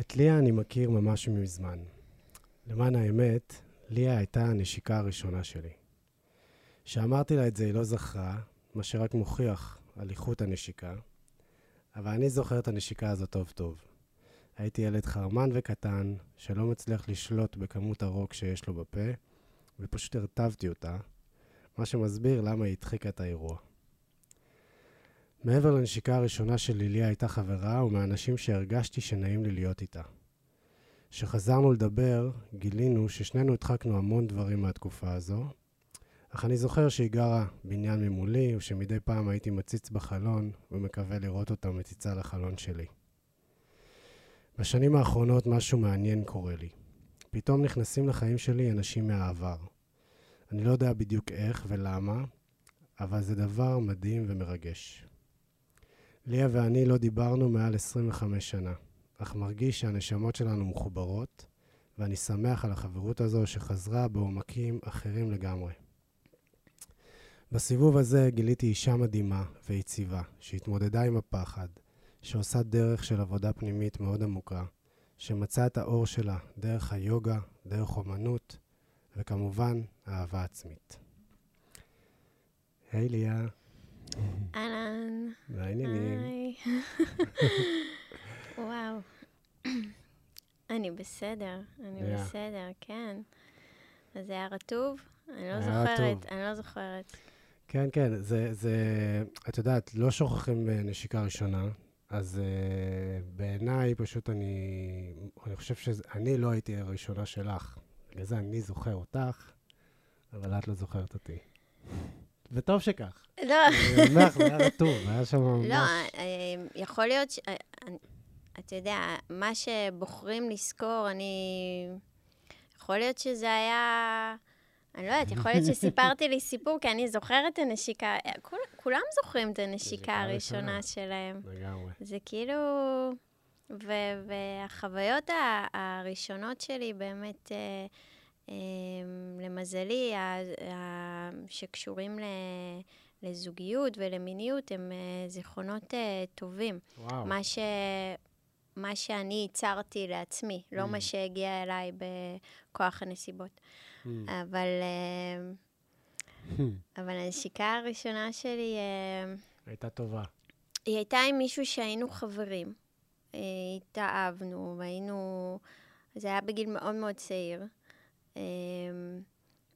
את ליה אני מכיר ממש מזמן. למען האמת, ליה הייתה הנשיקה הראשונה שלי. כשאמרתי לה את זה היא לא זכרה, מה שרק מוכיח על איכות הנשיקה, אבל אני זוכר את הנשיקה הזאת טוב טוב. הייתי ילד חרמן וקטן, שלא מצליח לשלוט בכמות הרוק שיש לו בפה, ופשוט הרטבתי אותה, מה שמסביר למה היא הדחיקה את האירוע. מעבר לנשיקה הראשונה של ליליה הייתה חברה, ומהאנשים שהרגשתי שנעים לי להיות איתה. כשחזרנו לדבר, גילינו ששנינו הדחקנו המון דברים מהתקופה הזו, אך אני זוכר שהיא גרה בניין ממולי, ושמדי פעם הייתי מציץ בחלון ומקווה לראות אותה מציצה לחלון שלי. בשנים האחרונות משהו מעניין קורה לי. פתאום נכנסים לחיים שלי אנשים מהעבר. אני לא יודע בדיוק איך ולמה, אבל זה דבר מדהים ומרגש. ליה ואני לא דיברנו מעל 25 שנה, אך מרגיש שהנשמות שלנו מחוברות, ואני שמח על החברות הזו שחזרה בעומקים אחרים לגמרי. בסיבוב הזה גיליתי אישה מדהימה ויציבה, שהתמודדה עם הפחד, שעושה דרך של עבודה פנימית מאוד עמוקה, שמצאה את האור שלה דרך היוגה, דרך אומנות, וכמובן, אהבה עצמית. היי ליה. אהלן. מה העניינים? היי. וואו. אני בסדר, אני. בסדר, כן. אז זה היה רטוב? אני לא זוכרת. אני לא זוכרת. כן, כן, זה, זה, את יודעת, לא שוכחים אה, נשיקה ראשונה, אז uh, בעיניי פשוט אני, אני חושב שאני לא הייתי הראשונה שלך. בגלל זה אני זוכר אותך, אבל את לא זוכרת אותי. וטוב שכך. לא, לך, זה היה רטוב, היה שם ממש... לא, אה, יכול להיות ש... אה, אתה יודע, מה שבוחרים לזכור, אני... יכול להיות שזה היה... אני לא יודעת, יכול להיות שסיפרתי לי סיפור, כי אני זוכרת את הנשיקה. כול- כולם זוכרים את הנשיקה נשיקה הראשונה ראשונה. שלהם. לגמרי. זה כאילו... ו- והחוויות הראשונות שלי באמת, אה, אה, למזלי, ה- ה- שקשורים ל- לזוגיות ולמיניות, הם אה, זכרונות אה, טובים. וואו. מה, ש... מה שאני ייצרתי לעצמי, לא Mm. מה שהגיע אליי בכוח הנסיבות. Mm. אבל, אה, אבל הנשיקה הראשונה שלי... הייתה טובה. היא הייתה עם מישהו שהיינו חברים. אה, התאהבנו, והיינו... זה היה בגיל מאוד מאוד צעיר. אה,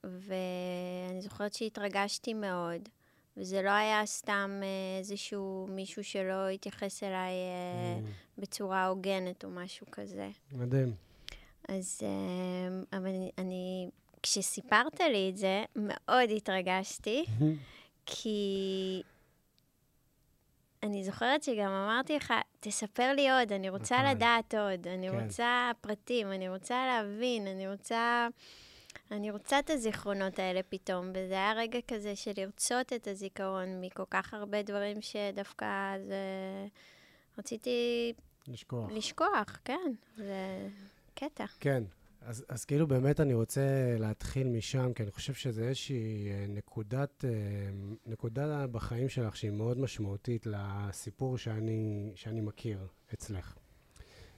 ואני זוכרת שהתרגשתי מאוד, וזה לא היה סתם אה, איזשהו מישהו שלא התייחס אליי אה, Mm. בצורה הוגנת או משהו כזה. מדהים. אז... אה, אבל אני, אני... כשסיפרת לי את זה, מאוד התרגשתי. כי אני זוכרת שגם אמרתי לך, תספר לי עוד, אני רוצה נכון. לדעת עוד, אני כן. רוצה פרטים, אני רוצה להבין, אני רוצה... אני רוצה את הזיכרונות האלה פתאום, וזה היה רגע כזה של לרצות את הזיכרון מכל כך הרבה דברים שדווקא זה... רציתי לשכוח. לשכוח, כן, זה קטע. כן, אז, אז כאילו באמת אני רוצה להתחיל משם, כי אני חושב שזה איזושהי אה, נקודת, אה, נקודה בחיים שלך שהיא מאוד משמעותית לסיפור שאני, שאני מכיר אצלך.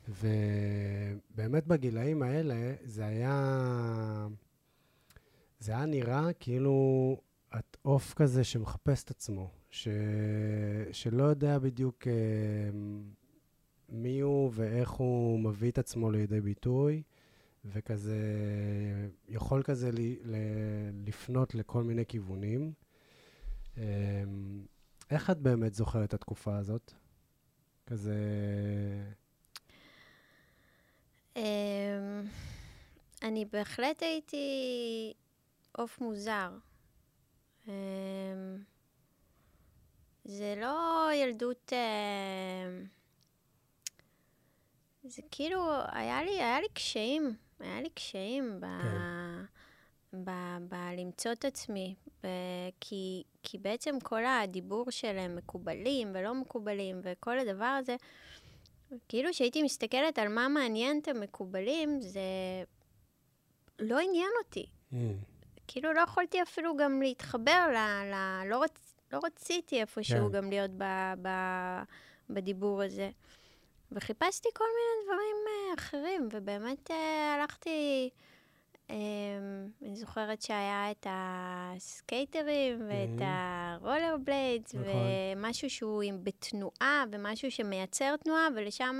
ובאמת בגילאים האלה זה היה, זה היה נראה כאילו את עוף כזה שמחפש את עצמו, ש, שלא יודע בדיוק אה, מי הוא ואיך הוא מביא את עצמו לידי ביטוי. וכזה יכול כזה ל, ל, לפנות לכל מיני כיוונים. אמ, איך את באמת זוכרת את התקופה הזאת? כזה... אמ, אני בהחלט הייתי עוף מוזר. אמ, זה לא ילדות... אמ, זה כאילו, היה לי, היה לי קשיים, היה לי קשיים ב... ב... בלמצוא את עצמי, ב... כי, כי בעצם כל הדיבור שלהם מקובלים ולא מקובלים, וכל הדבר הזה, כאילו שהייתי מסתכלת על מה מעניין את המקובלים, זה לא עניין אותי. Mm, כאילו לא יכולתי אפילו גם להתחבר ל... ל... לא, רצ... לא רציתי איפשהו כן. גם להיות ב... ב... בדיבור הזה. וחיפשתי כל מיני דברים אה, אחרים, ובאמת אה, הלכתי... Um, אני זוכרת שהיה את הסקייטרים ואת mm-hmm. הרולר בליידס, נכון. ומשהו שהוא עם, בתנועה, ומשהו שמייצר תנועה, ולשם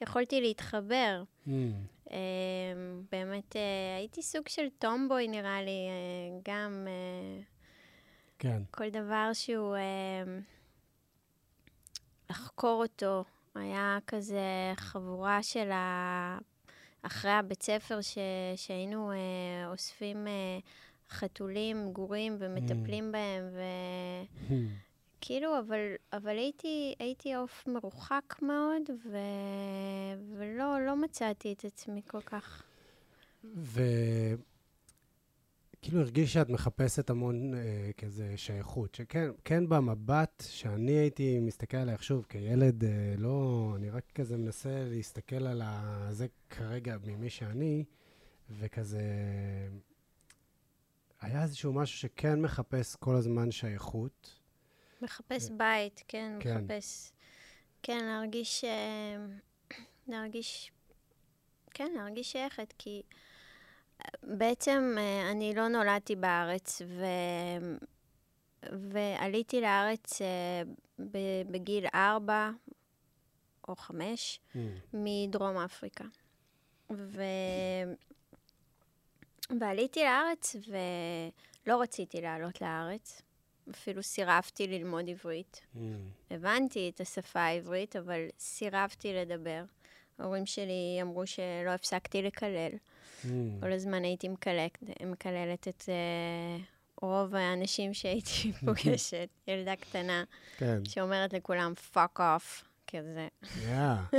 יכולתי להתחבר. Mm. Um, באמת, אה, הייתי סוג של tomboy, נראה לי, אה, גם... אה, כן. כל דבר שהוא... Uh, לחקור אותו, היה כזה חבורה של ה... אחרי הבית ספר ש... שהיינו אה, אוספים אה, חתולים, גורים, ומטפלים mm. בהם, ו... כאילו, אבל, אבל הייתי, הייתי עוף מרוחק מאוד, ו... ולא לא מצאתי את עצמי כל כך. ו... כאילו הרגיש שאת מחפשת המון אה, כזה שייכות, שכן, כן במבט שאני הייתי מסתכל עלייך שוב, כילד, אה, לא, אני רק כזה מנסה להסתכל על זה כרגע ממי שאני, וכזה, היה איזשהו משהו שכן מחפש כל הזמן שייכות. מחפש ו... בית, כן, כן, מחפש, כן, להרגיש, אה, להרגיש, כן, להרגיש שייכת, כי... בעצם אה, אני לא נולדתי בארץ, ו... ועליתי לארץ אה, בגיל ארבע או חמש mm. מדרום אפריקה. ו... ועליתי לארץ ולא רציתי לעלות לארץ. אפילו סירבתי ללמוד עברית. Mm. הבנתי את השפה העברית, אבל סירבתי לדבר. ההורים שלי אמרו שלא הפסקתי לקלל. Mm. כל הזמן הייתי מקלק, מקללת את uh, רוב האנשים שהייתי פוגשת, ילדה קטנה, כן. שאומרת לכולם, fuck off, כזה. Yeah.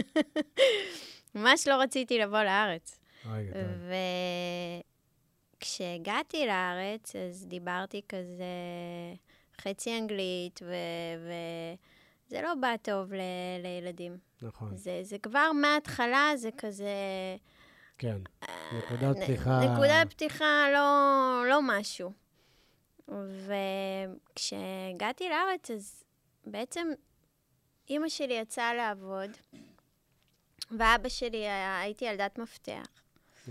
ממש לא רציתי לבוא לארץ. וכשהגעתי לארץ, אז דיברתי כזה חצי אנגלית, ו... זה לא בא טוב ל... לילדים. נכון. זה, זה כבר מההתחלה, זה כזה... כן, נקודת פתיחה... נקודת פתיחה לא, לא משהו. וכשהגעתי לארץ, אז בעצם אימא שלי יצאה לעבוד, ואבא שלי, היה, הייתי ילדת מפתח. Yeah.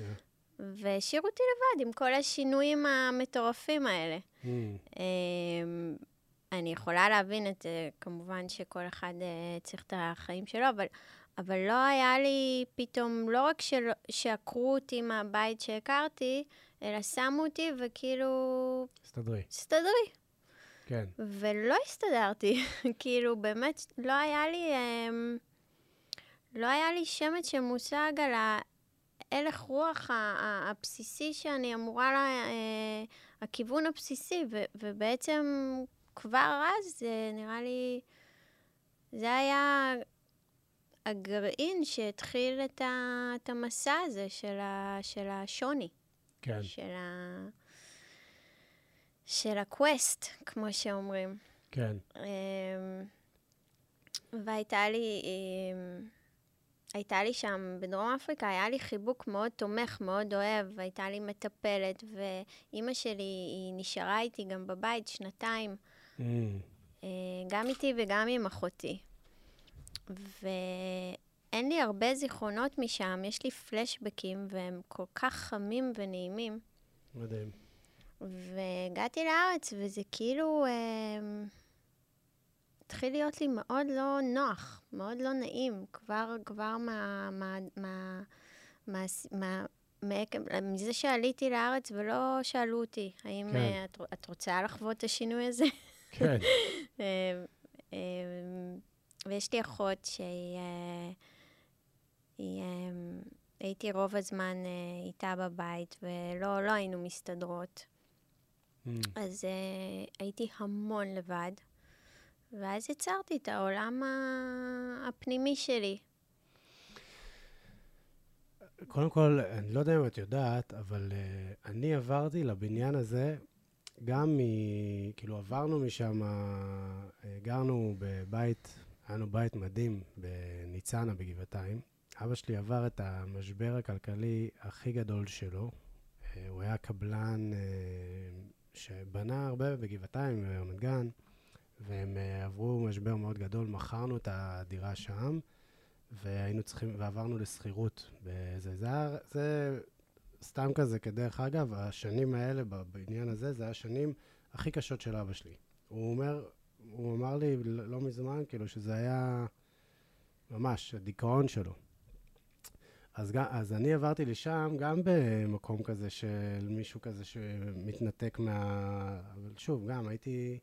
והשאירו אותי לבד עם כל השינויים המטורפים האלה. Mm. אמ, אני יכולה להבין את זה, כמובן שכל אחד צריך את החיים שלו, אבל, אבל לא היה לי פתאום, לא רק של, שעקרו אותי מהבית שהכרתי, אלא שמו אותי וכאילו... הסתדרי. הסתדרי. כן. ולא הסתדרתי, כאילו, באמת, לא היה לי... um, לא היה לי שמץ של מושג על ההלך רוח הבסיסי שאני אמורה, לה, uh, הכיוון הבסיסי, ו, ובעצם כבר אז זה נראה לי, זה היה הגרעין שהתחיל את, ה, את המסע הזה של, ה, של השוני. כן. של, ה, של הקווסט, כמו שאומרים. כן. אמ, והייתה לי, אמ, הייתה לי שם, בדרום אפריקה, היה לי חיבוק מאוד תומך, מאוד אוהב, הייתה לי מטפלת, ואימא שלי, היא נשארה איתי גם בבית שנתיים. Mm. אה, גם איתי וגם עם אחותי. ואין לי הרבה זיכרונות משם, יש לי פלשבקים, והם כל כך חמים ונעימים. מדהים. והגעתי לארץ, וזה כאילו... אה, התחיל להיות לי מאוד לא נוח, מאוד לא נעים, כבר, כבר מה... מה, מה, מה, מה מזה שעליתי לארץ ולא שאלו אותי, האם כן. uh, את, את רוצה לחוות את השינוי הזה? כן. אה, אה, ויש לי אחות שהיא... היא, הייתי רוב הזמן איתה בבית, ולא לא היינו מסתדרות. Mm. אז הייתי המון לבד. ואז יצרתי את העולם הפנימי שלי. קודם כל, אני לא יודע אם את יודעת, אבל uh, אני עברתי לבניין הזה גם מ... כאילו, עברנו משם, uh, גרנו בבית, היה לנו בית מדהים בניצנה בגבעתיים. אבא שלי עבר את המשבר הכלכלי הכי גדול שלו. Uh, הוא היה קבלן uh, שבנה הרבה בגבעתיים, ברמת גן. והם uh, עברו משבר מאוד גדול, מכרנו את הדירה שם, והיינו צריכים, ועברנו לשכירות. זה, זה היה, זה סתם כזה, כדרך אגב, השנים האלה בעניין הזה, זה השנים הכי קשות של אבא שלי. הוא אומר, הוא אמר לי לא מזמן, כאילו, שזה היה ממש הדיכאון שלו. אז, אז אני עברתי לשם גם במקום כזה של מישהו כזה שמתנתק מה... אבל שוב, גם הייתי...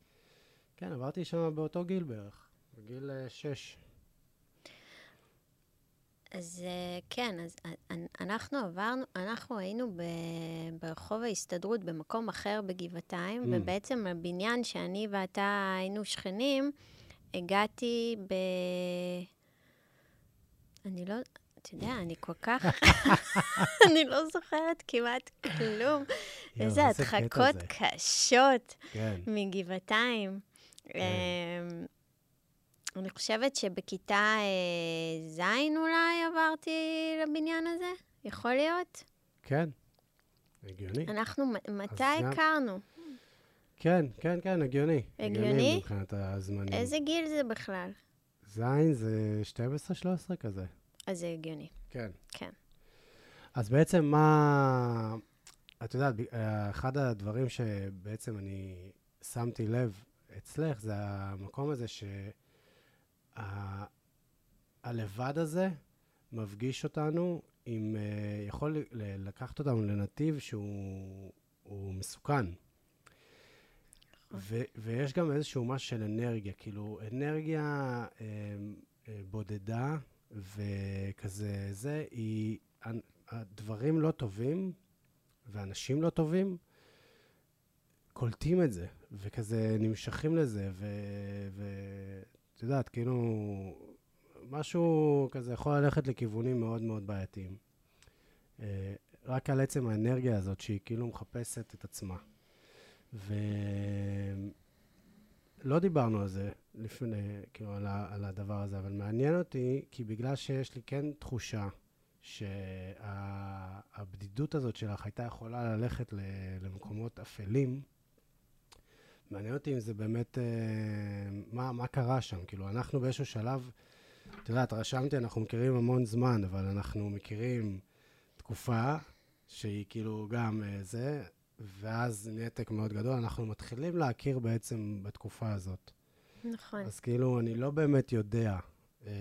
כן, עברתי שם באותו גיל בערך, בגיל אה, שש. אז אה, כן, אז אה, אנחנו עברנו, אנחנו היינו ב, ברחוב ההסתדרות במקום אחר בגבעתיים, mm. ובעצם הבניין שאני ואתה היינו שכנים, הגעתי ב... אני לא... אתה יודע, אני כל כך... אני לא זוכרת כמעט כלום. איזה הדחקות קשות כן. מגבעתיים. אני חושבת שבכיתה אה, ז' אולי עברתי לבניין הזה, יכול להיות? כן, הגיוני. אנחנו, מתי הכרנו? כן, כן, כן, הגיוני. הגיוני? הגיוני מבחינת הזמנים. איזה גיל זה בכלל? ז' זה 12-13 כזה. אז זה הגיוני. כן. כן. אז בעצם מה... את יודעת, אחד הדברים שבעצם אני שמתי לב אצלך, זה המקום הזה שהלבד שה... הזה מפגיש אותנו עם... אה, יכול לקחת אותנו לנתיב שהוא מסוכן. ו, ויש גם איזשהו משהו של אנרגיה, כאילו, אנרגיה אה, אה, בודדה וכזה זה, היא... הדברים לא טובים ואנשים לא טובים קולטים את זה, וכזה נמשכים לזה, ואת יודעת, כאילו, משהו כזה יכול ללכת לכיוונים מאוד מאוד בעייתיים. אה, רק על עצם האנרגיה הזאת, שהיא כאילו מחפשת את עצמה. ולא דיברנו על זה לפני, כאילו, על, על הדבר הזה, אבל מעניין אותי, כי בגלל שיש לי כן תחושה שהבדידות הזאת שלך הייתה יכולה ללכת למקומות אפלים, מעניין אותי אם זה באמת, אה, מה, מה קרה שם. כאילו, אנחנו באיזשהו שלב, את יודעת, רשמתי, אנחנו מכירים המון זמן, אבל אנחנו מכירים תקופה שהיא כאילו גם אה, זה, ואז נתק מאוד גדול. אנחנו מתחילים להכיר בעצם בתקופה הזאת. נכון. אז כאילו, אני לא באמת יודע אה,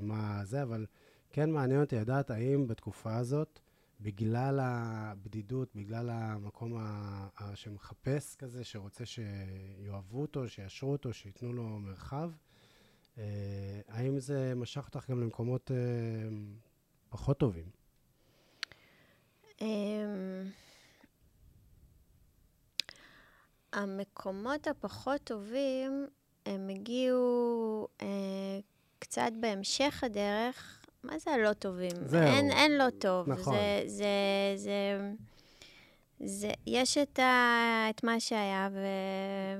מה זה, אבל כן מעניין אותי לדעת האם בתקופה הזאת, בגלל הבדידות, בגלל המקום ה- שמחפש כזה, שרוצה שיאהבו אותו, שיאשרו אותו, שייתנו לו מרחב, אה, האם זה משך אותך גם למקומות אה, פחות טובים? אמ, המקומות הפחות טובים, הם הגיעו אה, קצת בהמשך הדרך, מה זה הלא טובים? זהו. אין, אין לא טוב. נכון. זה, זה, זה, זה, יש את, ה, את מה שהיה, ו...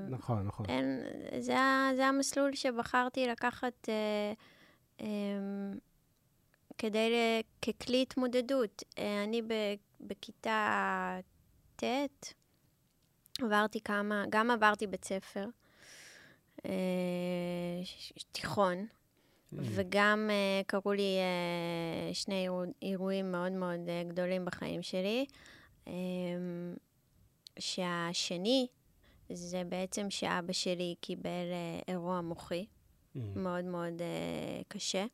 נכון, נכון. אין, זה, זה המסלול שבחרתי לקחת אה, אה, כדי, ככלי התמודדות. אה, אני ב, בכיתה ט', עברתי כמה, גם עברתי בית ספר, אה, תיכון. Mm. וגם uh, קרו לי uh, שני אירוע, אירועים מאוד מאוד uh, גדולים בחיים שלי. Um, שהשני, זה בעצם שאבא שלי קיבל uh, אירוע מוחי mm. מאוד מאוד uh, קשה.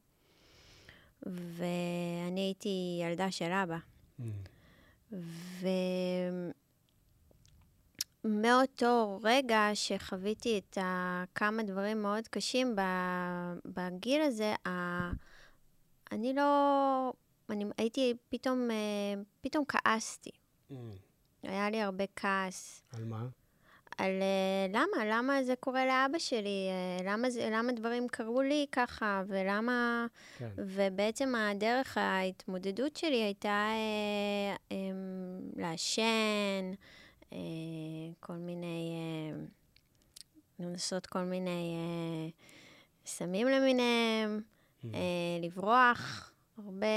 ואני הייתי ילדה של אבא. Mm. ו... מאותו רגע שחוויתי את כמה דברים מאוד קשים בגיל הזה, אני לא... אני הייתי פתאום, אה, פתאום כעסתי. Mm. היה לי הרבה כעס. על מה? על uh, למה, למה זה קורה לאבא שלי, uh, למה, זה, למה דברים קרו לי ככה, ולמה... כן. ובעצם הדרך ההתמודדות שלי הייתה uh, um, לעשן, אה, כל מיני, אה, לנסות כל מיני אה, סמים למיניהם, mm. לברוח, הרבה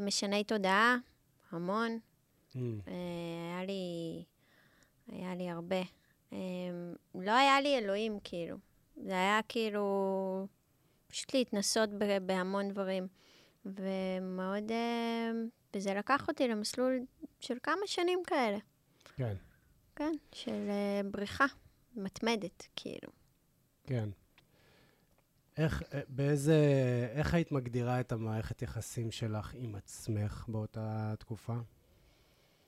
משני תודעה, המון. Mm. היה לי, היה לי הרבה. לא היה לי אלוהים, כאילו. זה היה כאילו פשוט להתנסות בהמון דברים. ומאוד, אה, וזה לקח אותי למסלול של כמה שנים כאלה. כן, כן, של אה, בריחה מתמדת, כאילו. כן. איך, אה, באיזה, איך היית מגדירה את המערכת יחסים שלך עם עצמך באותה תקופה?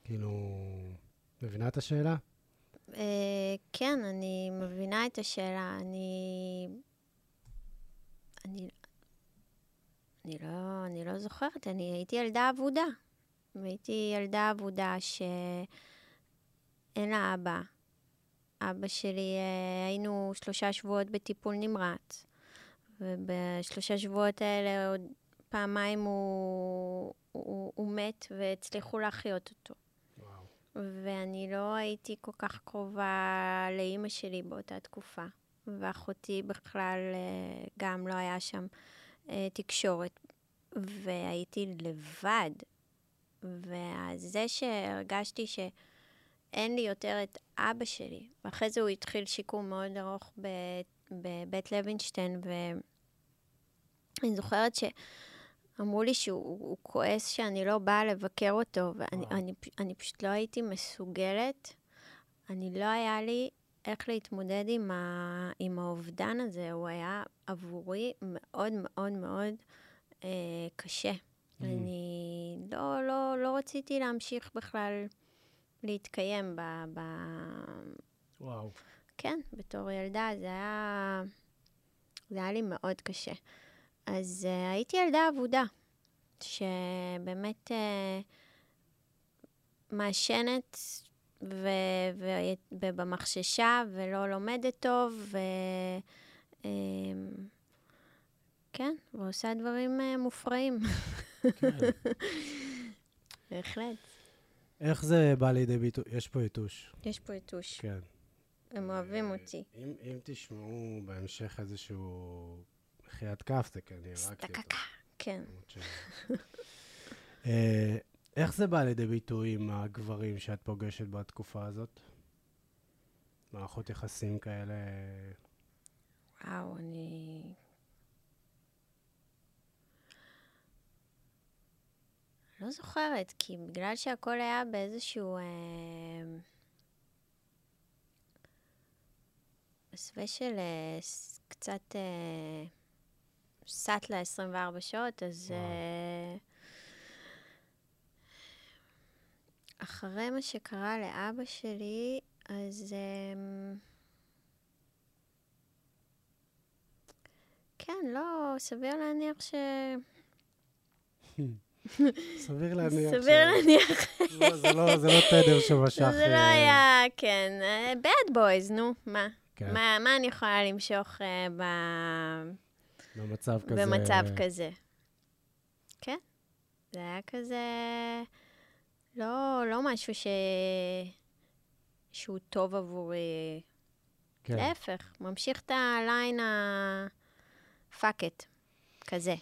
כאילו, מבינה את השאלה? אה, כן, אני מבינה את השאלה. אני... אני... אני לא, אני לא זוכרת, אני הייתי ילדה אבודה. הייתי ילדה אבודה שאין לה אבא. אבא שלי, אה, היינו שלושה שבועות בטיפול נמרץ, ובשלושה שבועות האלה עוד פעמיים הוא, הוא, הוא מת והצליחו להחיות אותו. וואו. ואני לא הייתי כל כך קרובה לאימא שלי באותה תקופה. ואחותי בכלל אה, גם לא היה שם אה, תקשורת. והייתי לבד. וזה שהרגשתי שאין לי יותר את אבא שלי, ואחרי זה הוא התחיל שיקום מאוד ארוך בבית לוינשטיין, ואני זוכרת ש... אמרו לי שהוא הוא כועס שאני לא באה לבקר אותו, ואני. אני, אני פשוט לא הייתי מסוגלת. אני לא היה לי איך להתמודד עם, ה, עם האובדן הזה. הוא היה עבורי מאוד מאוד מאוד אה, קשה. Mm. אני לא, לא, לא רציתי להמשיך בכלל להתקיים ב... ב... וואו. כן, בתור ילדה זה היה... זה היה לי מאוד קשה. אז uh, הייתי ילדה אבודה, שבאמת uh, מעשנת ו- ו- ובמחששה ולא לומדת טוב, ו... um, כן, ועושה דברים uh, מופרעים. כן. בהחלט. איך זה בא לידי ביטוי? יש פה יתוש. יש פה יתוש. כן. הם אוהבים אותי. אם, אם תשמעו בהמשך איזשהו מחיית כף, זה כנראה רק יתוש. סטקקה. כן. למרות ש- אה, איך זה בא לידי ביטוי עם הגברים שאת פוגשת בתקופה הזאת? מערכות יחסים כאלה... וואו, אני... לא זוכרת, כי בגלל שהכל היה באיזשהו... אה... מסווה של אה, קצת אה... סאטלה 24 שעות, אז... וואו. אה... אחרי מה שקרה לאבא שלי, אז... אה... כן, לא, סביר להניח ש... סביר להניח. סביר להניח. לא, זה לא- זה לא תדר שמשך... זה לא אה, היה, כן. bad boys, נו, מה? כן, מה אני יכולה למשוך אה, במצב כזה... במצב כזה? כן. זה היה כזה... לא, לא משהו ש... שהוא טוב עבורי. כן. להפך, ממשיך את הליין ה... fuck it, כזה.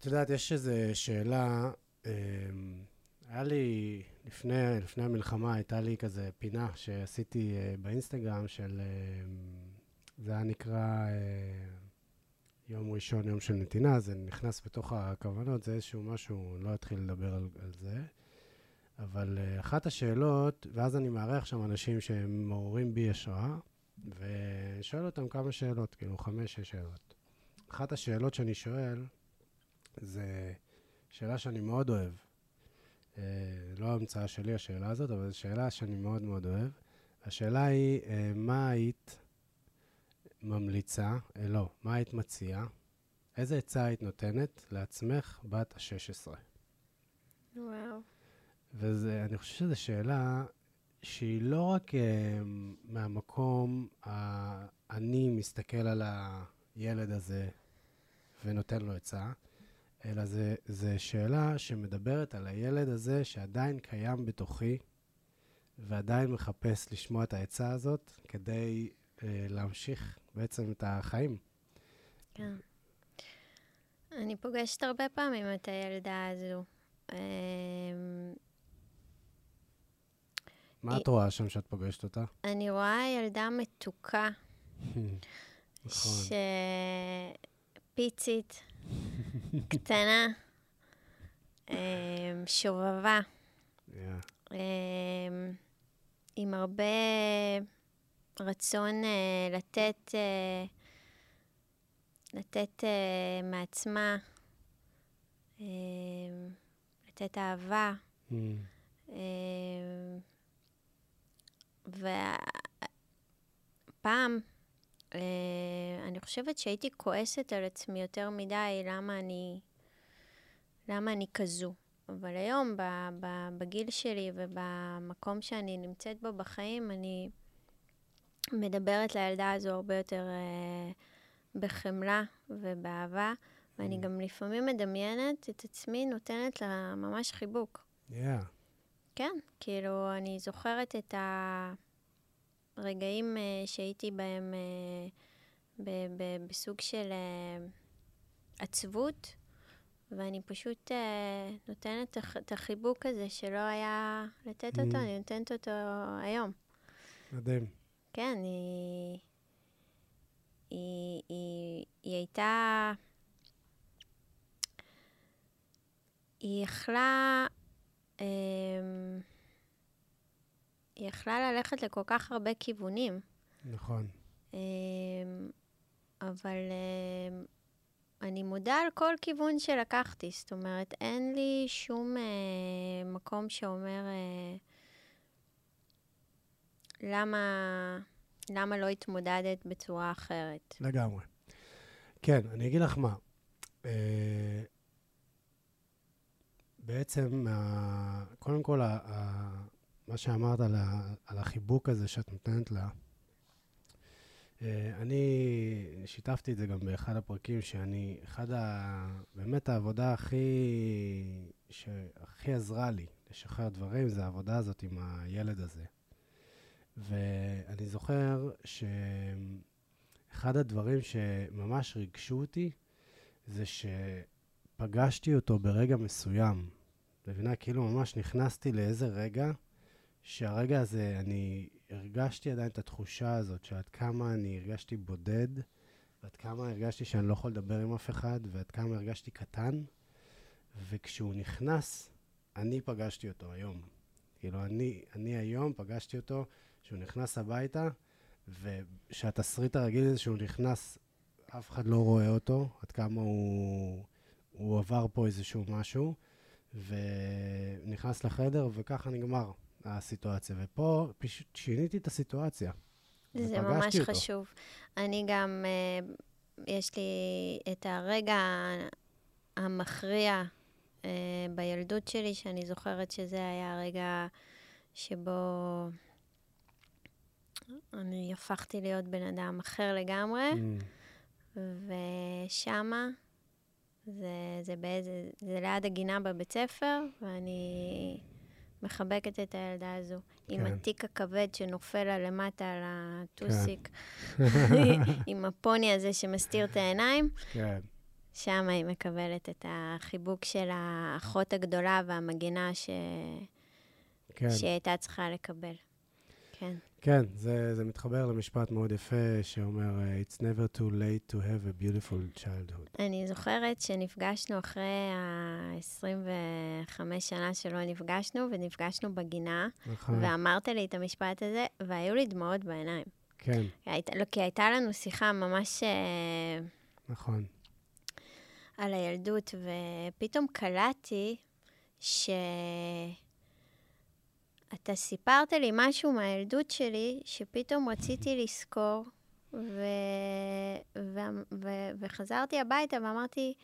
את יודעת, יש איזו שאלה, אמ, היה לי, לפני, לפני המלחמה הייתה לי כזה פינה שעשיתי אה, באינסטגרם של, אמ, זה היה נקרא אה, יום ראשון, יום של נתינה, זה נכנס בתוך הכוונות, זה איזשהו משהו, לא אתחיל לדבר על, על זה, אבל אה, אחת השאלות, ואז אני מארח שם אנשים שהם מעוררים בי השראה, ושואל אותם כמה שאלות, כאילו חמש, שש שאלות. אחת השאלות שאני שואל, זה שאלה שאני מאוד אוהב. אה, לא המצאה שלי השאלה הזאת, אבל זו שאלה שאני מאוד מאוד אוהב. השאלה היא, אה, מה היית ממליצה, אה, לא, מה היית מציעה, איזה עצה היית נותנת לעצמך בת ה-16? וואו. ואני חושב שזו שאלה שהיא לא רק uh, מהמקום אני מסתכל על הילד הזה ונותן לו עצה, אלא זו שאלה שמדברת על הילד הזה שעדיין קיים בתוכי ועדיין מחפש לשמוע את העצה הזאת כדי uh, להמשיך בעצם את החיים. כן. אני פוגשת הרבה פעמים את הילדה הזו. אמ, מה את רואה שם שאת פוגשת אותה? אני רואה ילדה מתוקה, נכון. שפיצית, קטנה, אמ, שובבה, Yeah. אמ, עם הרבה רצון אה, לתת, אה, לתת אה, מעצמה, אמ, לתת אהבה. Mm. ופעם, אני חושבת שהייתי כועסת על עצמי יותר מדי, למה אני, למה אני כזו. אבל היום, בגיל שלי ובמקום שאני נמצאת בו בחיים, אני מדברת לילדה הזו הרבה יותר אה, בחמלה ובאהבה, ואני Mm. גם לפעמים מדמיינת את עצמי נותנת לה ממש חיבוק. Yeah. כן, כאילו, אני זוכרת את הרגעים אה, שהייתי בהם אה, בסוג של אה, עצבות, ואני פשוט נותנת את הח- את החיבוק הזה שלא היה לתת אותו, Mm. אני נותנת אותו היום. מדהים. כן, היא, היא, היא, היא הייתה... היא יכלה... אמ, היא יכלה ללכת לכל כך הרבה כיוונים, נכון. אמ, אבל אמ, אני מודה על כל כיוון שלקחתי. זאת אומרת, אין לי שום אה, מקום שאומר אה, למה, למה לא התמודדת בצורה אחרת. לגמרי. כן, אני אגיד לך מה. אה, בעצם, קודם כל, מה שאמרת על, ה- על החיבוק הזה שאת נותנת לה, אה, אני שיתפתי את זה גם באחד הפרקים, שאני, אחד ה... באמת העבודה הכי... שהכי עזרה לי לשחרר דברים, זה העבודה הזאת עם הילד הזה. ואני זוכר שאחד הדברים שממש ריגשו אותי, זה שפגשתי אותו ברגע מסוים. מבינה? כאילו ממש נכנסתי לאיזה רגע, שהרגע הזה, אני הרגשתי עדיין את התחושה הזאת, שעד כמה אני הרגשתי בודד, ועד כמה הרגשתי שאני לא יכול לדבר עם אף אחד, ועד כמה הרגשתי קטן. וכשהוא נכנס, אני פגשתי אותו היום. כאילו, אני, אני היום פגשתי אותו, שהוא נכנס הביתה, ושהתסריט הרגיל זה שהוא נכנס, אף אחד לא רואה אותו, עד כמה הוא, הוא עבר פה איזשהו משהו, ונכנס לחדר, וככה נגמר הסיטואציה. ופה פשוט שיניתי את הסיטואציה. זה ממש אותו. חשוב. אני גם, אה, יש לי את הרגע המכריע אה, בילדות שלי, שאני זוכרת שזה היה הרגע שבו אני הפכתי להיות בן אדם אחר לגמרי, Mm, ושמה, זה, זה, באיזה, זה ליד הגינה בבית ספר, ואני מחבקת את הילדה הזו, עם כן. התיק הכבד שנופל לה למטה על הטוסיק. כן. עם הפוני הזה שמסתיר את העיניים, כן, שם היא מקבלת את החיבוק של האחות הגדולה והמגינה ש... כן. שהיא הייתה צריכה לקבל. כן. כן, זה, זה מתחבר למשפט מאוד יפה שאומר, It's never too late to have a beautiful childhood. אני זוכרת שנפגשנו אחרי ה-25 שנה שלא נפגשנו, ונפגשנו בגינה, נכון, ואמרת לי את המשפט הזה, והיו לי דמעות בעיניים. כן, היית, לא, כי הייתה לנו שיחה ממש אה, נכון. על הילדות, ופתאום קלטתי ש... אתה סיפרת לי משהו מהילדות שלי, שפתאום רציתי לזכור, ו... ו... ו... וחזרתי הביתה ואמרתי,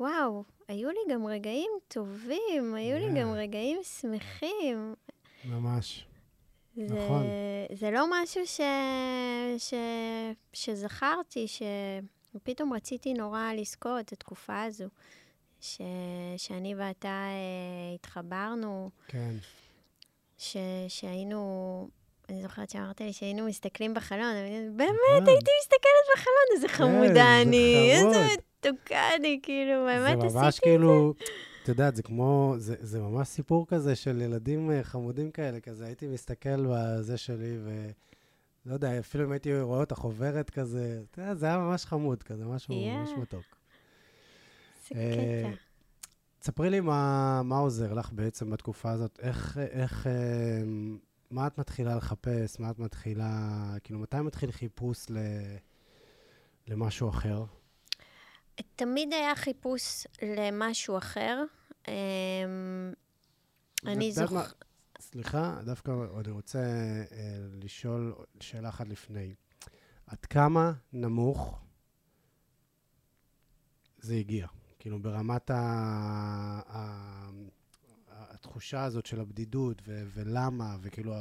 וואו, היו לי גם רגעים טובים, היו לי Yeah. גם רגעים שמחים. ממש. זה, נכון. זה לא משהו ש... ש... שזכרתי, שפתאום רציתי נורא לזכור את התקופה הזו, ש... שאני ואתה אה, התחברנו, כן, ש... שהיינו, אני זוכרת שאמרת לי שהיינו מסתכלים בחלון, באמת נכון. הייתי מסתכלת בחלון, איזה חמודה זה אני, איזה. מתוקה אני, כאילו, באמת זה עשיתי ממש כאילו, את יודעת, זה כמו, זה, זה ממש סיפור כזה של ילדים אה, חמודים כאלה, כזה הייתי מסתכל בזה שלי, לא יודע, אפילו אם הייתי רואה אותך עוברת כזה, אתה יודע, זה היה ממש חמוד כזה, משהו Yeah. ממש מתוק. אה, קטע. תספרי לי מה, מה עוזר לך בעצם בתקופה הזאת, איך, איך, אה, מה את מתחילה לחפש, מה את מתחילה, כאילו, מתי מתחיל חיפוש ל, למשהו אחר? תמיד היה חיפוש למשהו אחר. אמ, אני ואת יודעת מה? זוכ... סליחה, דווקא אני רוצה אה, לשאול שאלה אחת לפני. עד כמה נמוך זה הגיע? כאילו, ברמת ה... ה... התחושה הזאת של הבדידות, ו- ולמה, וכאילו,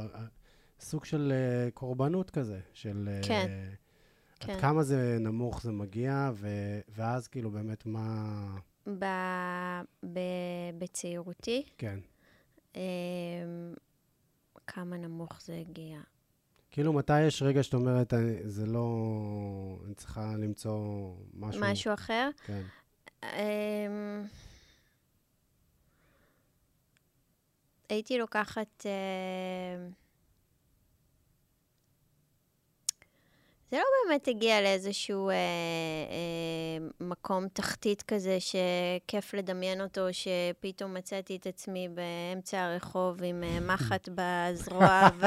סוג של אה, קורבנות כזה, של... אה, כן, עד כן. כמה זה נמוך זה מגיע, ו- ואז כאילו באמת מה... ב... ב... בצעירותי, כן. אמ, כמה נמוך זה הגיע. כאילו, מתי יש רגע שאת אומרת, זה לא... אני צריכה למצוא משהו... משהו אחר? כן. אמ, הייתי לוקחת... זה לא באמת הגיע לאיזשהו אה, אה, מקום תחתית כזה שכיף לדמיין אותו, שפתאום מצאתי את עצמי באמצע הרחוב עם אה, מחט בזרוע, ו...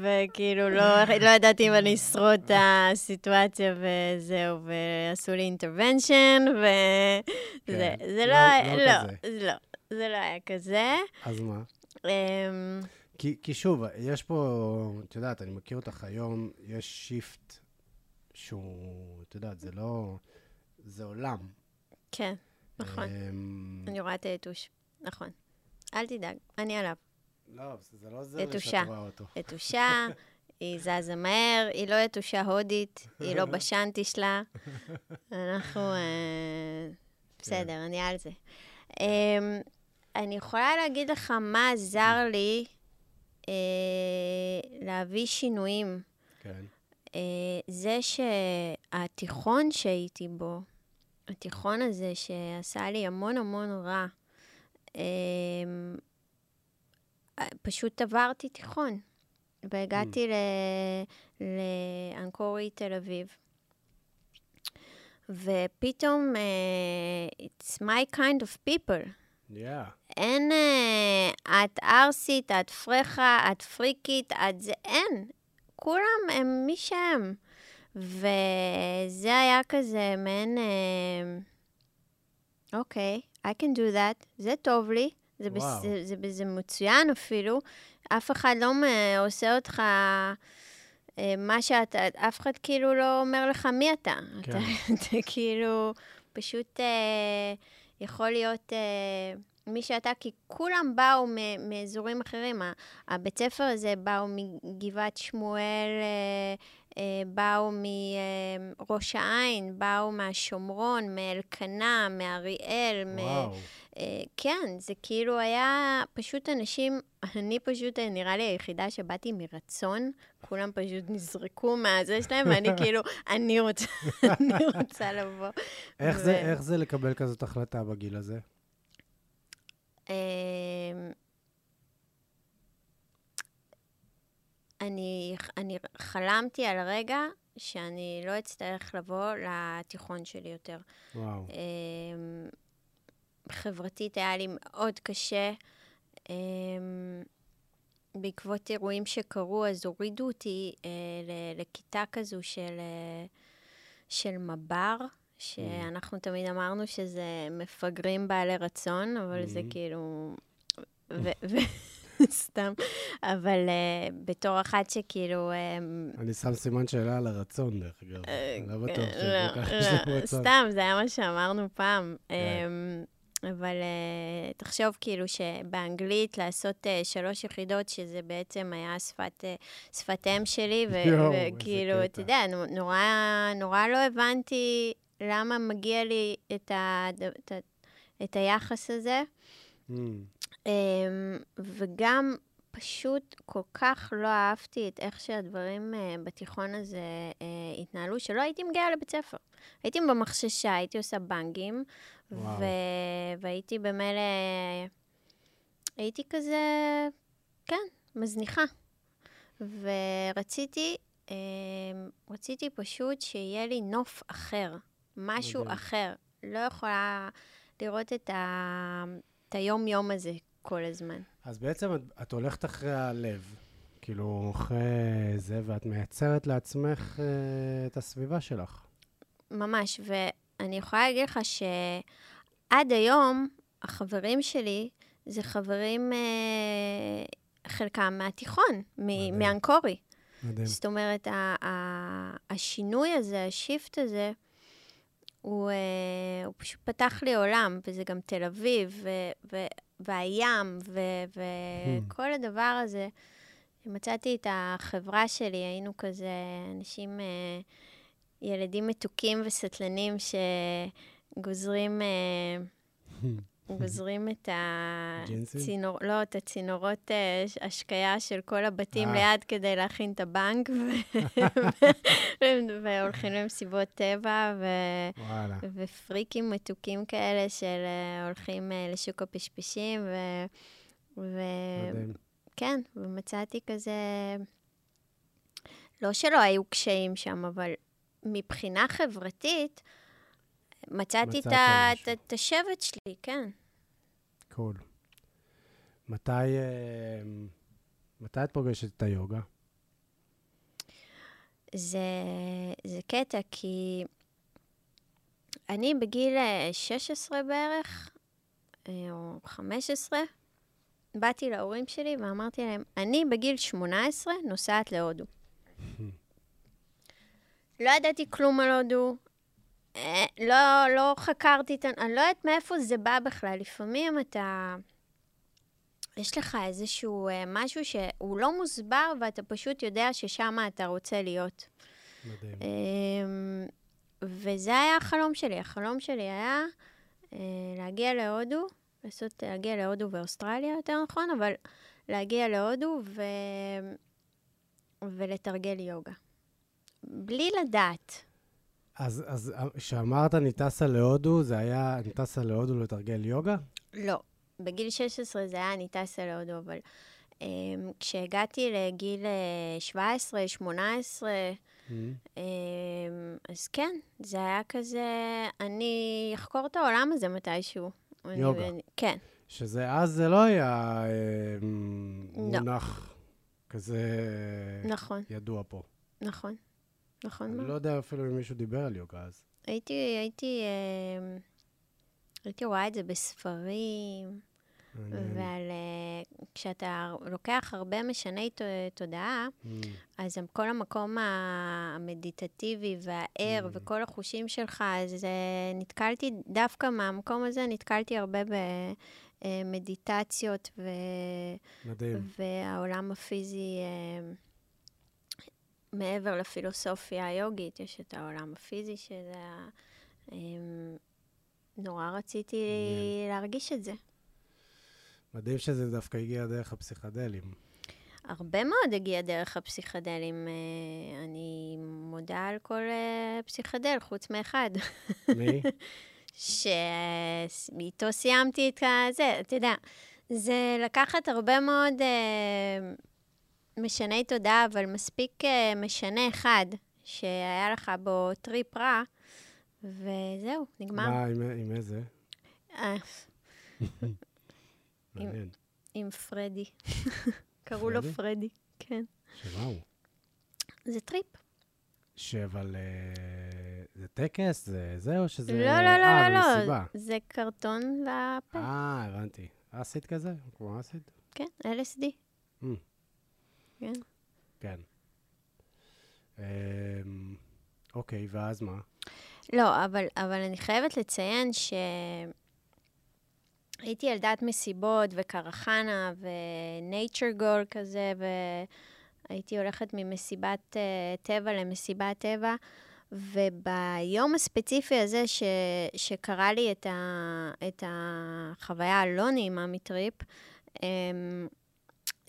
וכאילו לא, לא ידעתי אם אני אשרוד את הסיטואציה וזהו, ועשו לי אינטרוונשן, וזה כן. זה לא- לא, לא לא, כזה. לא, זה לא היה כזה. אז מה? כי, כי שוב, יש פה, את יודעת, אני מכיר אותך היום, יש שיפט שהוא, את יודעת, זה לא... זה עולם. כן, נכון. אמ, אני רואה את היתוש, נכון. אל תדאג, אני עליו. לא, זה זה לא לי יתושה. שאת רואה אותו. יתושה, היא זזה מהר, היא לא יתושה הודית, היא לא בשנטי שלה. אנחנו... אה, בסדר, אני על זה. אמ, אני יכולה להגיד לך מה עזר לי אה, להביא שינויים. כן. אה, זה שהתיכון שהייתי בו, התיכון הזה שעשה לי המון המון רע, אה, פשוט עברתי תיכון, והגעתי ל- לאנקורי תל אביב. ופתאום, אה, it's my kind of people. Yeah. אין, אה, את ערסית, את פרחה, את פריקית, את זה, אין. כולם הם מי שהם. וזה היה כזה מעין, אה, אוקיי, I can do that, זה טוב לי, זה, בס. זה, זה, זה מצוין אפילו. אף אחד לא עושה אותך... אה, מה שאתה, אף אחד כאילו לא אומר לך מי אתה. כן. אתה, אתה כאילו פשוט אה, יכול להיות אה, מי שאתה, כי כולם באו מ- מאזורים אחרים. הבית ספר הזה באו מגבעת שמואל, אה, אה, באו מראש העין, באו מהשומרון, מאלקנה, מאריאל. מ- וואו. אה, כן, זה כאילו היה פשוט אנשים, אני פשוט אה, נראה לי היחידה שבאתי מרצון, כולם פשוט נזרקו מהזה שלהם, ואני כאילו, אני רוצה, אני רוצה לבוא. איך ו- זה, איך זה לקבל כזאת החלטה בגיל הזה? אמ, אני, אני חלמתי על הרגע שאני לא אצטרך לבוא לתיכון שלי יותר. וואו. אמ, חברתית היה לי מאוד קשה. אמ, בעקבות אירועים שקרו, אז הורידו אותי אה, לכיתה כזו של, אה, של מב"ר, שאנחנו תמיד אמרנו שזה מפגרים בעלי רצון, אבל זה Mhm. כאילו... סתם. אבל אה, בתור אחת שכאילו... אה, אני שם סימן שאלה על הרצון, דרך אגב. אני לא בטוח אה, שכל כך לא, יש לנו לא, רצון. סתם, זה היה מה שאמרנו פעם. כן. אמ, אבל אה, תחשוב כאילו שבאנגלית לעשות אה, שלוש יחידות, שזה בעצם היה שפת, אה, שפת אם שלי, וכאילו. אתה יודע, נו- נורא, נורא לא הבנתי למה מגיע לי את, ה, את, ה, את היחס הזה. Mm, אמ, וגם פשוט כל כך לא אהבתי את איך שהדברים אה, בתיכון הזה אה, התנהלו, שלא הייתי מגיעה לבית ספר. הייתי במחששה, הייתי עושה בנגים, וואו. ו... והייתי במילא... הייתי כזה, כן, מזניחה. ורציתי, אה, רציתי פשוט שיהיה לי נוף אחר, משהו מדהים. אחר. לא יכולה לראות את, ה... את היום-יום הזה כל הזמן. אז בעצם את, את הולכת אחרי הלב, כאילו, אחרי זה, ואת מייצרת לעצמך אה, את הסביבה שלך. ממש, ואני יכולה להגיד לך שעד היום, החברים שלי זה חברים, אה, חלקם מהתיכון, מאנקורי. מדהים. זאת אומרת, ה- ה- השינוי הזה, השיפט הזה, הוא, אה, הוא פשוט פתח לי עולם, וזה גם תל אביב, ו- ו- והים, וכל הדבר הזה. מצאתי את החברה שלי, היינו כזה אנשים, אה, ילדים מתוקים וסטלנים שגוזרים... אה, גוזרים את? הצינור... לא, את הצינורות אה, השקיה של כל הבתים אה. ליד כדי להכין את הבנק. והולכים למסיבות טבע. ופריקים מתוקים כאלה של אה, הולכים לשוק הפשפשים, ו... כן, ומצאתי כזה... לא שלא היו קשיים שם, אבל מבחינה חברתית, מצאתי את השבט שלי, כן. קול. מתי, אה, מתי את פוגשת את היוגה? זה, זה קטע, כי אני בגיל אה, 16 בערך, אה, או 15, באתי להורים שלי ואמרתי להם, אני בגיל 18 נוסעת להודו. לא ידעתי כלום על הודו, אה, לא, לא חקרתי את ה... אני לא יודעת מאיפה זה בא בכלל. לפעמים אתה... יש לך איזשהו אה, משהו שהוא לא מוסבר, ואתה פשוט יודע ששם אתה רוצה להיות. מדהים. אמ, וזה היה החלום שלי. החלום שלי היה אה, להגיע להודו, לעשות, להגיע להודו ואוסטרליה, יותר נכון, אבל להגיע להודו ו... ולתרגל יוגה. בלי לדעת. אז אז כשאמרת אני טסה להודו, זה היה אני טסה להודו לתרגל יוגה? לא. בגיל 16 זה היה אני טסה להודו, אבל um, כשהגעתי לגיל אה, 17, 18, Mm. um, אז כן, זה היה כזה, אני אחקור את העולם הזה מתישהו. יוגה. אני- כן, שזה אז זה לא היה אה, לא. מונח כזה נכון, ידוע פה. נכון. נכון אני מאוד. לא יודע אפילו אם מישהו דיבר על יוגה אז. הייתי, הייתי, אמ, הייתי רואה את זה בספרים. ועל... אה, כשאתה לוקח הרבה משני תודעה, Mm. אז כל המקום המדיטטיבי והער Mm. וכל החושים שלך, אז אה, נתקלתי, דווקא מהמקום הזה נתקלתי הרבה במדיטציות, ו... מדהים. והעולם הפיזי, אה, מעבר לפילוסופיה היוגית, יש את העולם הפיזי, שזה... ה- אה, נורא רציתי מעניין. להרגיש את זה. מדהים שזה דווקא הגיע דרך הפסיכדלים. הרבה מאוד הגיע דרך הפסיכדלים. אה, אני מודה על כל אה, פסיכדל, חוץ מאחד, מי? שאיתו סיימתי את הזה, אתה יודע, זה לקחת הרבה מאוד אה, משני תודעה, אבל מספיק אה, משנה אחד, שהיה לך בו טריפ רע, וזהו, נגמר. מה, עם- עם איזה? אה, מעניין. עם פרדי. קראו לו פרדי? כן. שמה הוא? זה טריפ. שאבל אה, זה טקס? זה זה או שזה... לא, לא, לא, לא, לא. זה קרטון לפה. אה, הבנתי. אסיד כזה? כמו אסיד? כן, LSD. כן. כן. אמ, אוקיי, ואז מה? לא, אבל, אבל אני חייבת לציין שהייתי ילדת מסיבות וקרחנה ונייצ'ר גול כזה, והייתי הולכת ממסיבת uh, טבע למסיבת טבע, וביום הספציפי הזה ש, שקרה לי את, ה, את החוויה הלא נעימה מטריפ, um,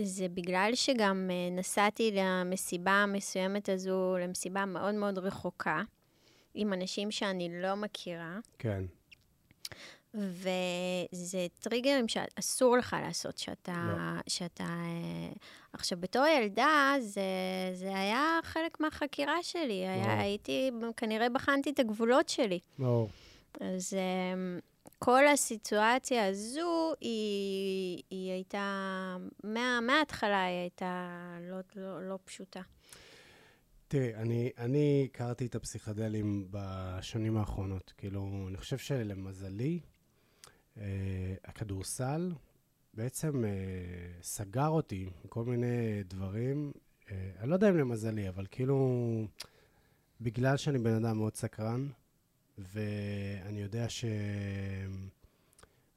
זה בגלל שגם uh, נסעתי למסיבה המסוימת הזו, למסיבה מאוד מאוד רחוקה. עם אנשים שאני לא מכירה, כן. וזה טריגרים שאסור לך לעשות, שאתה... לא. שאתה אה, עכשיו, בתור ילדה, זה, זה היה חלק מהחקירה שלי. וואו. היה, הייתי, כנראה בחנתי את הגבולות שלי. ברור. אז אמ, כל הסיטואציה הזו, היא, היא הייתה, מה, מההתחלה היא הייתה לא, לא, לא פשוטה. תראי, אני, אני הכרתי את הפסיכדלים בשנים האחרונות. כאילו, אני חושב שלמזלי, אה, הכדורסל בעצם אה, סגר אותי מכל מיני דברים. אה, אני לא יודע אם למזלי, אבל כאילו, בגלל שאני בן אדם מאוד סקרן, ואני יודע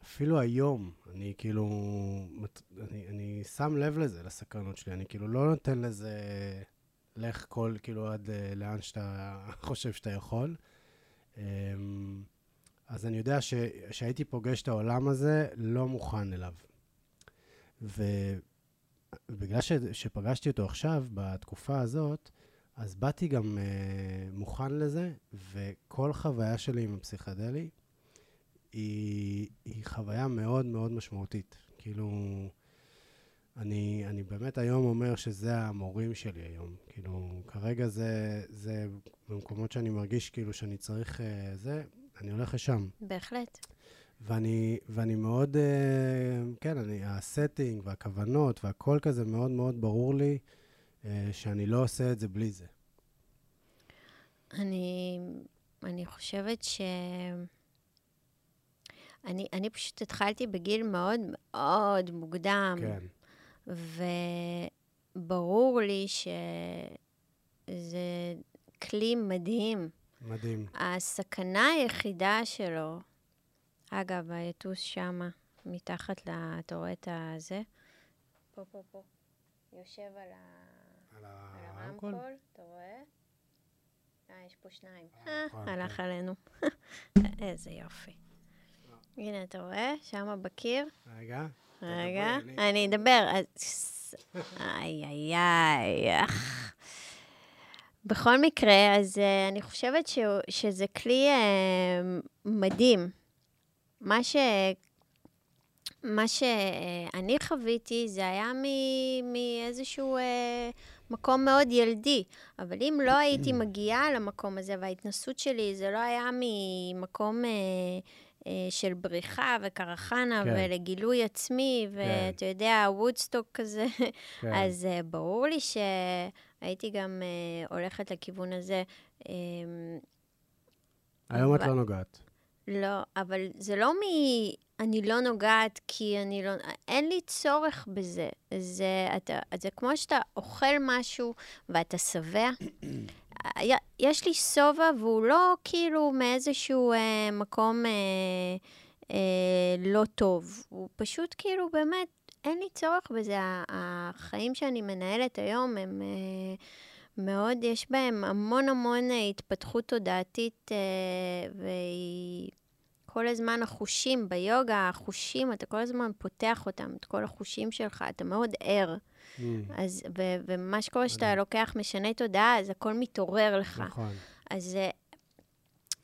שאפילו היום, אני כאילו, אני, אני שם לב לזה, לסקרנות שלי. אני כאילו לא נותן לזה, לך כל, כאילו, עד אה, לאן שאתה חושב שאתה יכול. אמ, אז אני יודע ש- שהייתי פוגש את העולם הזה, לא מוכן אליו. ובגלל ש- שפגשתי אותו עכשיו, בתקופה הזאת, אז באתי גם uh, מוכן לזה, וכל חוויה שלי עם הפסיכדלי היא, היא חוויה מאוד מאוד משמעותית. כאילו, אני, אני באמת היום אומר שזה המורים שלי היום. כאילו, כרגע זה, זה במקומות שאני מרגיש כאילו שאני צריך uh, זה, אני הולך לשם. בהחלט. ואני, ואני מאוד, uh, כן, אני, הסטינג והכוונות והכל כזה מאוד מאוד ברור לי uh, שאני לא עושה את זה בלי זה. אני, אני חושבת ש... אני, אני פשוט התחלתי בגיל מאוד מאוד מוקדם, כן, וברור לי שזה כלי מדהים. מדהים. הסכנה היחידה שלו, אגב, היתוש שמה, מתחת ל... אתה רואה את הזה? פה, פה, פה. יושב על, ה... הרמקול, אתה רואה? אה, יש פה שניים. אה, אה, נכון, הלך. עלינו. איזה יופי. הנה, אתה רואה? שמה בקיר. רגע. רגע, אני- אדבר. איי, איי, איי. בכל מקרה, אז אה, אני חושבת ש- שזה כלי אה, מדהים. מה ש... מה שאני חוויתי זה היה מ- מאיזשהו אה, מקום מאוד ילדי. אבל אם לא הייתי מגיעה למקום הזה, וההתנסות שלי, זה לא היה ממקום אה, אה, של בריחה וקרחנה כן. ולגילוי עצמי, ואתה יודע, וודסטוק כזה. כן. אז אה, ברור לי שהייתי גם אה, הולכת לכיוון הזה. אה, היום את אבל- לא נוגעת. לא, אבל זה לא מ... אני לא נוגעת כי אני לא... אין לי צורך בזה. זה, אתה, זה כמו שאתה אוכל משהו ואתה שבע. יש לי שובע והוא לא כאילו מאיזשהו אה, מקום אה, אה, לא טוב. הוא פשוט כאילו באמת, אין לי צורך בזה. החיים שאני מנהלת היום הם... אה, מאוד, יש בהם המון המון אה, התפתחות תודעתית, אה, והיא כל הזמן החושים, ביוגה, החושים, אתה כל הזמן פותח אותם, את כל החושים שלך, אתה מאוד ער. Mm, אז, ו, ומה שקורה שאתה. לוקח משנה תודעה, אז הכל מתעורר לך. נכון. אז זה,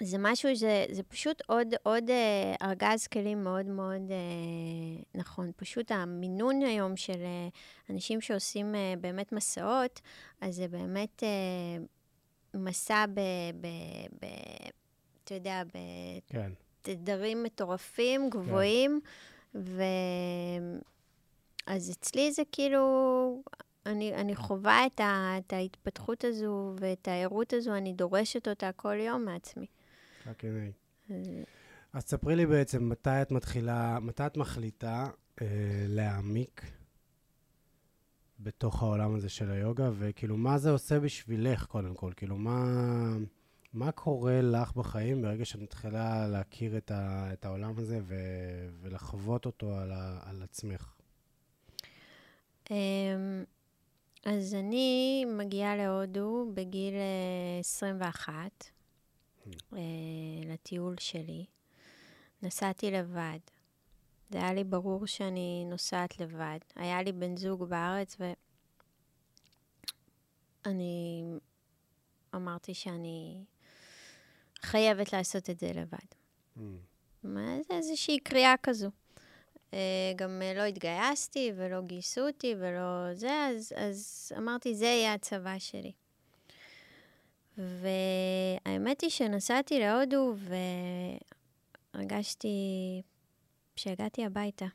זה משהו, זה, זה פשוט עוד, עוד אה, ארגז כלים מאוד מאוד אה, נכון. פשוט המינון היום של אה, אנשים שעושים אה, באמת מסעות, אז זה באמת אה, מסע ב... ב, ב אתה יודע, כן. בתדרים מטורפים, גבוהים, ו... אז אצלי זה כאילו, אני, אני חווה את, ה, את ההתפתחות הזו ואת הערות הזו, אני דורשת אותה כל יום מעצמי. רק הנה. אז- אז ספרי לי בעצם מתי את מתחילה, מתי את מחליטה אה, להעמיק בתוך העולם הזה של היוגה, וכאילו, מה זה עושה בשבילך, קודם כל? כאילו, מה, מה קורה לך בחיים ברגע שאת מתחילה להכיר את, ה, את העולם הזה ו, ולחוות אותו על, ה, על עצמך? אמ, אז אני מגיעה להודו בגיל אה, 21, אה, לטיול שלי. נסעתי לבד. זה היה לי ברור שאני נוסעת לבד. היה לי בן זוג בארץ, ואני אמרתי שאני חייבת לעשות את זה לבד. Mm, מה זה איזושהי קריאה כזו. אה, גם אה, לא התגייסתי ולא גייסו אותי ולא זה, אז, אז אמרתי, זה יהיה הצבא שלי. והאמת היא שנסעתי להודו והרגשתי שהגעתי הביתה.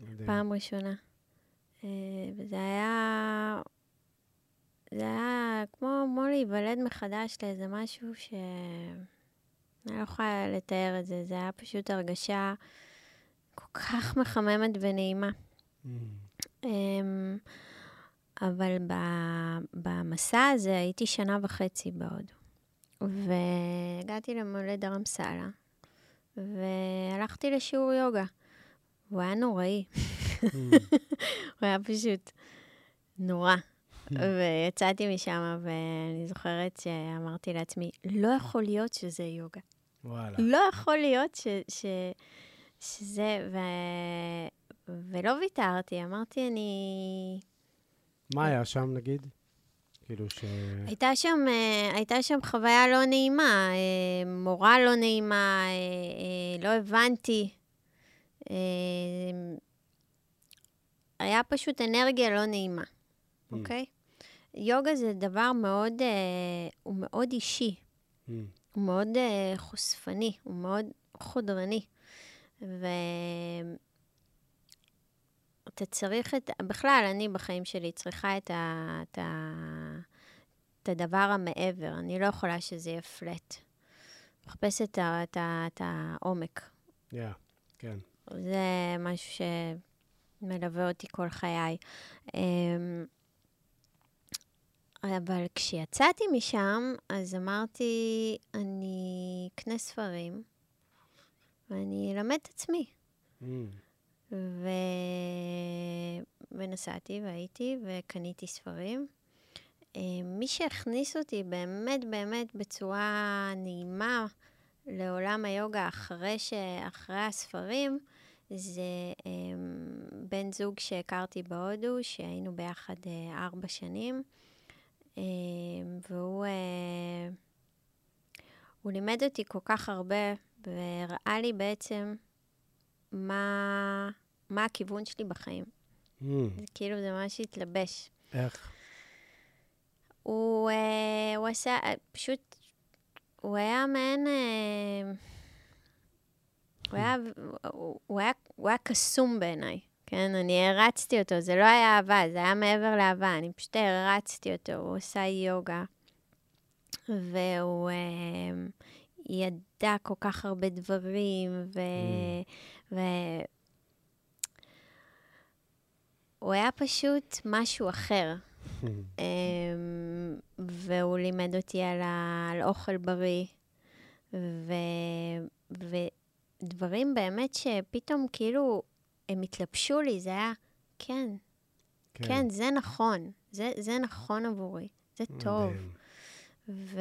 מדהים. פעם ראשונה. אה, וזה היה... זה היה כמו, כמו להיוולד מחדש לאיזה משהו ש... אני לא יכולה לתאר את זה, זה היה פשוט הרגשה כל כך מחממת ונעימה. Mm. אמ, אבל במסע הזה הייתי שנה וחצי בהודו. והגעתי למולד דרמסלה, והלכתי לשיעור יוגה. הוא היה נוראי. Mm. הוא היה פשוט נורא. ויצאתי משם, ואני זוכרת שאמרתי לעצמי, לא יכול להיות שזה יוגה. וואלה. לא יכול להיות ש, ש, שזה, ו, ולא ויתרתי, אמרתי, אני... מה היה שם, נגיד? כאילו ש... הייתה שם, uh, הייתה שם חוויה לא נעימה, uh, מורה לא נעימה, uh, לא הבנתי. היה פשוט אנרגיה לא נעימה, mm. אוקיי? Mm. Okay? יוגה זה דבר מאוד, uh, הוא מאוד אישי. Mm. הוא מאוד uh, חושפני, הוא מאוד חודרני. ואתה צריך את... בכלל, אני בחיים שלי צריכה את, ה... את, ה... את הדבר המעבר. אני לא יכולה שזה יהיה פלט. מחפשת את, ה... את, ה... את העומק. כן. Yeah, כן. זה משהו שמלווה אותי כל חיי. אבל כשיצאתי משם, אז אמרתי, אני אקנה ספרים, ואני אלמד את עצמי. Mm. ו... ונסעתי והייתי וקניתי ספרים. אה, מי שהכניס אותי באמת באמת בצורה נעימה לעולם היוגה אחרי, ש... אחרי הספרים, זה um, בן זוג שהכרתי בהודו, שהיינו ביחד uh, ארבע שנים. אמ, והוא אה, הוא לימד אותי כל כך הרבה, והראה לי בעצם מה, מה הכיוון שלי בחיים. Mm. זה כאילו, זה ממש התלבש. איך? הוא, אה, הוא עשה, פשוט, הוא היה מעין... אה, הוא היה, הוא, הוא היה, הוא היה קסום בעיניי. כן, אני הרצתי אותו, זה לא היה אהבה, זה היה מעבר לאהבה, אני פשוט הרצתי אותו, הוא עושה יוגה, והוא אה, ידע כל כך הרבה דברים, ו... Mm. ו... הוא היה פשוט משהו אחר. אה, והוא לימד אותי על, ה... על אוכל בריא, ו... ודברים באמת שפתאום כאילו הם התלבשו לי, זה היה, כן, כן, כן זה נכון, זה, זה נכון עבורי, זה טוב. ו...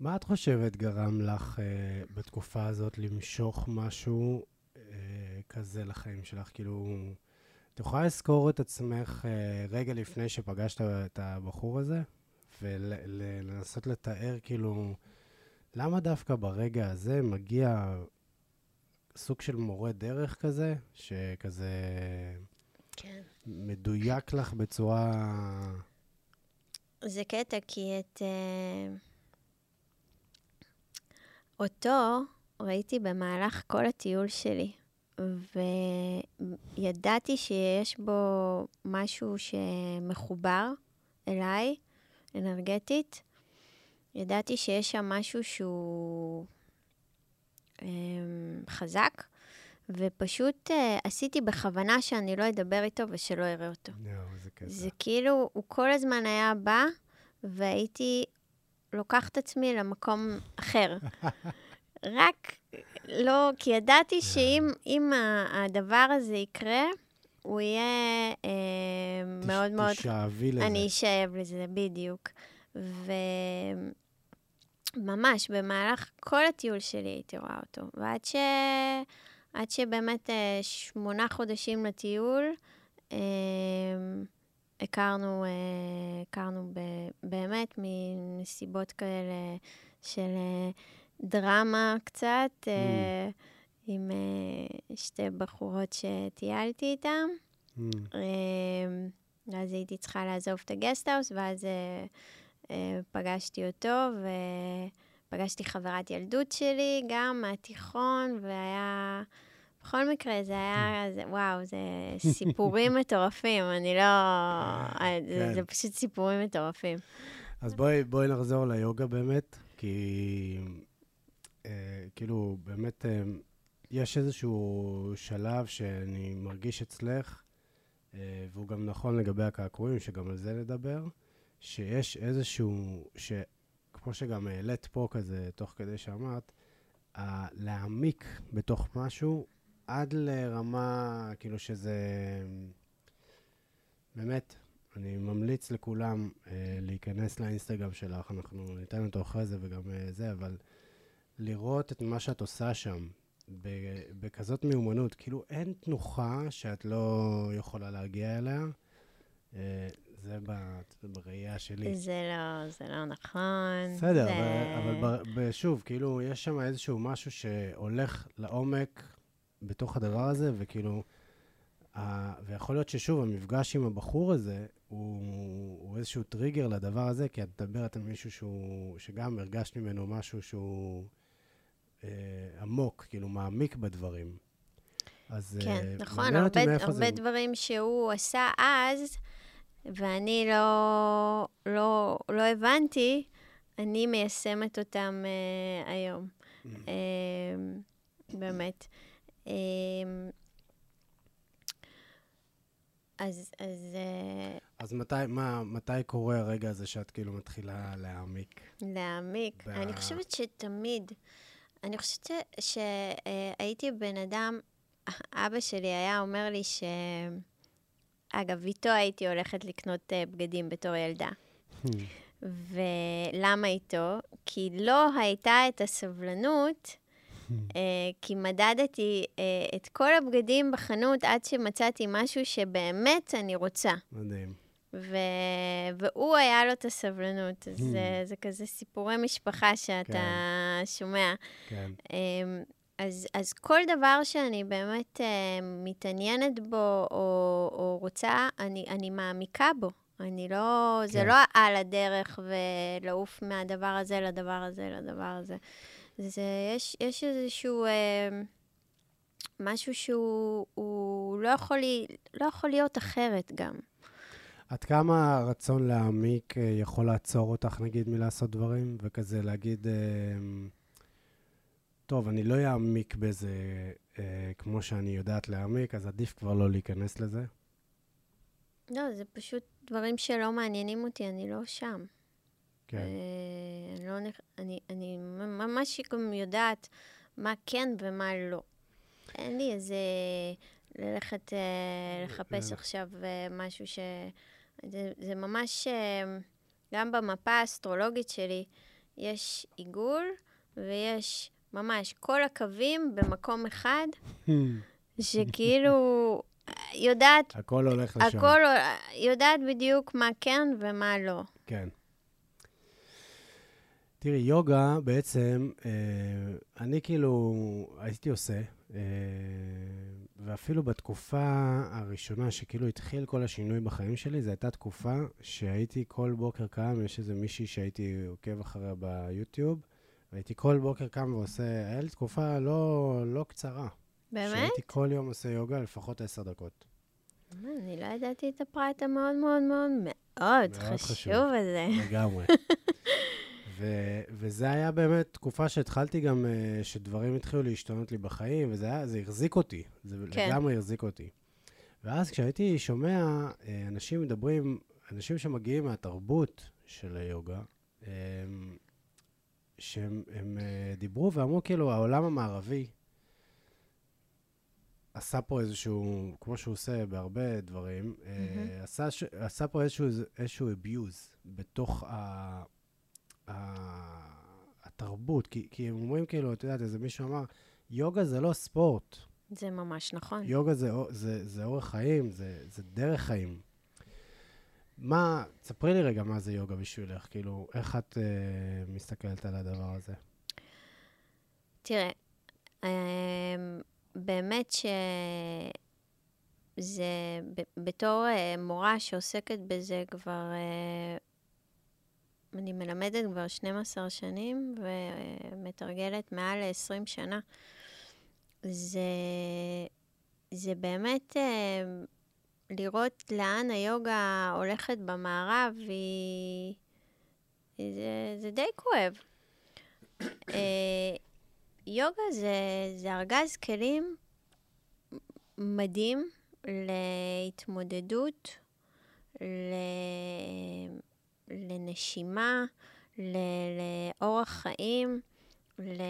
מה את חושבת גרם לך uh, בתקופה הזאת למשוך משהו uh, כזה לחיים שלך? כאילו, את יכולה לזכור את עצמך uh, רגע לפני שפגשת את הבחור הזה? ולנסות לתאר, כאילו, למה דווקא ברגע הזה מגיע סוג של מורה דרך כזה, שכזה כן. מדויק לך בצורה... זה קטע, כי את... uh, אותו ראיתי במהלך כל הטיול שלי, וידעתי שיש בו משהו שמחובר אליי, אנרגטית. ידעתי שיש שם משהו שהוא חזק, ופשוט uh, עשיתי בכוונה שאני לא אדבר איתו ושלא אראה אותו. זה כאילו, הוא כל הזמן היה בא, והייתי לוקחת עצמי למקום אחר. רק לא, כי ידעתי שאם הדבר הזה יקרה, הוא יהיה אה, מאוד מאוד... תשאבי לזה. אני אשאב לזה, בדיוק. ו... ממש, במהלך כל הטיול שלי הייתי רואה אותו. ועד ש... עד שבאמת אה, שמונה חודשים לטיול, אה, הכרנו, אה, הכרנו ב, באמת מנסיבות כאלה של דרמה קצת, mm. אה, עם אה, שתי בחורות שטיילתי איתן. Mm. אה, אז הייתי צריכה לעזוב את הגסטהאוס, ואז אה, אה, פגשתי אותו, ופגשתי חברת ילדות שלי, גם מהתיכון, והיה... בכל מקרה, זה היה, זה, וואו, זה סיפורים מטורפים, אני לא... אה, זה, זה כן. פשוט סיפורים מטורפים. אז בואי, בואי נחזור ליוגה באמת, כי אה, כאילו, באמת, אה, יש איזשהו שלב שאני מרגיש אצלך, אה, והוא גם נכון לגבי הקעקועים, שגם על זה נדבר, שיש איזשהו, שכמו שגם העלית פה כזה, תוך כדי שאמרת, להעמיק בתוך משהו עד לרמה, כאילו שזה... באמת, אני ממליץ לכולם אה, להיכנס לאינסטגרם שלך, אנחנו ניתן אותו אחרי זה וגם אה, זה, אבל לראות את מה שאת עושה שם בכזאת מיומנות, כאילו אין תנוחה שאת לא יכולה להגיע אליה. אה, זה בראייה שלי. זה לא, זה לא נכון. בסדר, זה... אבל, אבל שוב, כאילו, יש שם איזשהו משהו שהולך לעומק בתוך הדבר הזה, וכאילו, ה... ויכול להיות ששוב, המפגש עם הבחור הזה הוא, הוא איזשהו טריגר לדבר הזה, כי את מדברת על מישהו שהוא, שגם הרגשת ממנו משהו שהוא אה, עמוק, כאילו מעמיק בדברים. אז כן, אה, נכון, הרבה, הרבה זה... דברים שהוא עשה אז, ואני לא, לא, לא הבנתי, אני מיישמת אותם אה, היום. Mm. אה, באמת. אמ, אז... אז, אה, אז מתי, מה, מתי קורה הרגע הזה שאת כאילו מתחילה להעמיק? להעמיק? ב... אני חושבת שתמיד. אני חושבת שהייתי בן אדם, אבא שלי היה אומר לי ש... אגב, איתו הייתי הולכת לקנות אה, בגדים בתור ילדה. Hmm. ולמה איתו? כי לא הייתה את הסבלנות אה, כי מדדתי אה, את כל הבגדים בחנות עד שמצאתי משהו שבאמת אני רוצה. מדהים. ו... והוא היה לו את הסבלנות. אז זה, זה כזה סיפורי משפחה שאתה כן. שומע. כן. אז, אז כל דבר שאני באמת uh, מתעניינת בו או, או רוצה, אני, אני מעמיקה בו. אני לא, כן. זה לא על הדרך ולעוף מהדבר הזה לדבר הזה לדבר הזה. זה, יש, יש איזשהו אה, משהו שהוא לא יכול, לא יכול להיות אחרת גם. עד כמה הרצון להעמיק אה, יכול לעצור אותך, נגיד, מלעשות דברים, וכזה להגיד, אה, טוב, אני לא אעמיק בזה אה, כמו שאני יודעת להעמיק, אז עדיף כבר לא להיכנס לזה? לא, זה פשוט דברים שלא מעניינים אותי, אני לא שם. כן. אה, אני, לא, אני, אני ממש גם יודעת מה כן ומה לא. אין לי איזה ללכת אה, לחפש כן. עכשיו אה, משהו ש... זה, זה ממש, גם במפה האסטרולוגית שלי, יש עיגול ויש ממש כל הקווים במקום אחד, שכאילו יודעת... הכל הולך לשם. הכל יודעת בדיוק מה כן ומה לא. כן. תראי, יוגה בעצם, אה, אני כאילו הייתי עושה, אה, ואפילו בתקופה הראשונה שכאילו התחיל כל השינוי בחיים שלי, זו הייתה תקופה שהייתי כל בוקר קם, יש איזה מישהי שהייתי עוקב אחריה ביוטיוב, והייתי כל בוקר קם ועושה, היה לי תקופה לא, לא קצרה. באמת? שהייתי כל יום עושה יוגה לפחות עשר דקות. אני לא ידעתי את הפרט המאוד מאוד מאוד מאוד חשוב, הזה. לגמרי. ו- וזה היה באמת תקופה שהתחלתי גם, uh, שדברים התחילו להשתנות לי בחיים, וזה היה, זה החזיק אותי, זה כן. לגמרי החזיק אותי. ואז כשהייתי שומע uh, אנשים מדברים, אנשים שמגיעים מהתרבות של היוגה, um, שהם הם, uh, דיברו ואמרו כאילו, העולם המערבי עשה פה איזשהו, כמו שהוא עושה בהרבה דברים, mm-hmm. עשה, עשה פה איזשהו, איזשהו abuse בתוך ה... התרבות, כי, כי הם אומרים כאילו, את יודעת, איזה מישהו אמר, יוגה זה לא ספורט. זה ממש נכון. יוגה זה, זה, זה אורח חיים, זה, זה דרך חיים. מה, ספרי לי רגע מה זה יוגה בשבילך, כאילו, איך את אה, מסתכלת על הדבר הזה? תראה, אמ, באמת שזה, בתור אה, מורה שעוסקת בזה כבר, אה, אני מלמדת כבר 12 שנים ומתרגלת מעל ל-20 שנה. זה, זה באמת אה, לראות לאן היוגה הולכת במערב, היא... זה, זה די כואב. יוגה זה, זה ארגז כלים מדהים להתמודדות, ל... לנשימה, ל... לאורח חיים, ל...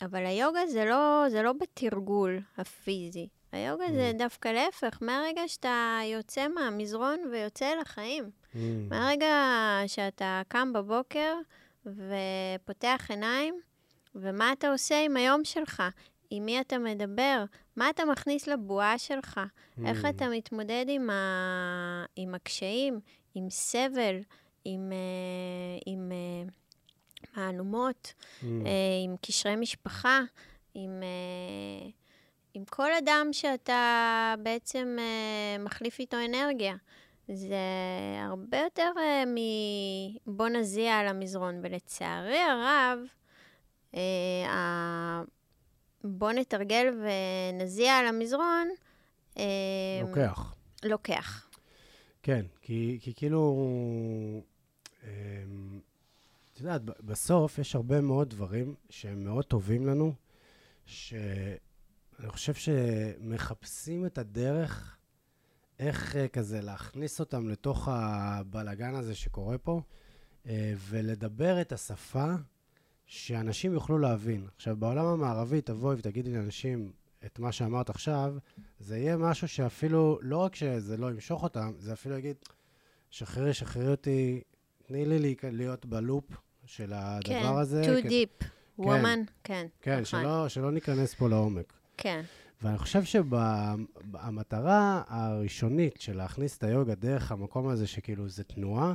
אבל היוגה זה לא, זה לא בתרגול הפיזי. היוגה mm. זה דווקא להפך, מהרגע שאתה יוצא מהמזרון ויוצא לחיים. Mm. מהרגע שאתה קם בבוקר ופותח עיניים, ומה אתה עושה עם היום שלך? עם מי אתה מדבר? מה אתה מכניס לבועה שלך? Mm. איך אתה מתמודד עם, ה... עם הקשיים, עם סבל, עם, uh, עם uh, מהלומות, mm. uh, עם קשרי משפחה, עם, uh, עם כל אדם שאתה בעצם uh, מחליף איתו אנרגיה. זה הרבה יותר uh, מבוא נזיע על המזרון, ולצערי הרב, אה, בוא נתרגל ונזיע על המזרון. אה, לוקח. לוקח. כן, כי, כי כאילו, אה, את יודעת, בסוף יש הרבה מאוד דברים שהם מאוד טובים לנו, שאני חושב שמחפשים את הדרך איך כזה להכניס אותם לתוך הבלגן הזה שקורה פה, ולדבר את השפה שאנשים יוכלו להבין. עכשיו, בעולם המערבי, תבואי ותגידי לאנשים את מה שאמרת עכשיו, זה יהיה משהו שאפילו, לא רק שזה לא ימשוך אותם, זה אפילו יגיד, שחררי, שחררי אותי, תני לי להיות בלופ של הדבר כן, הזה. כן, too כן, deep, woman, כן. כן, כן, נכון. שלא, שלא ניכנס פה לעומק. כן. ואני חושב שהמטרה הראשונית של להכניס את היוגה דרך המקום הזה, שכאילו זה תנועה,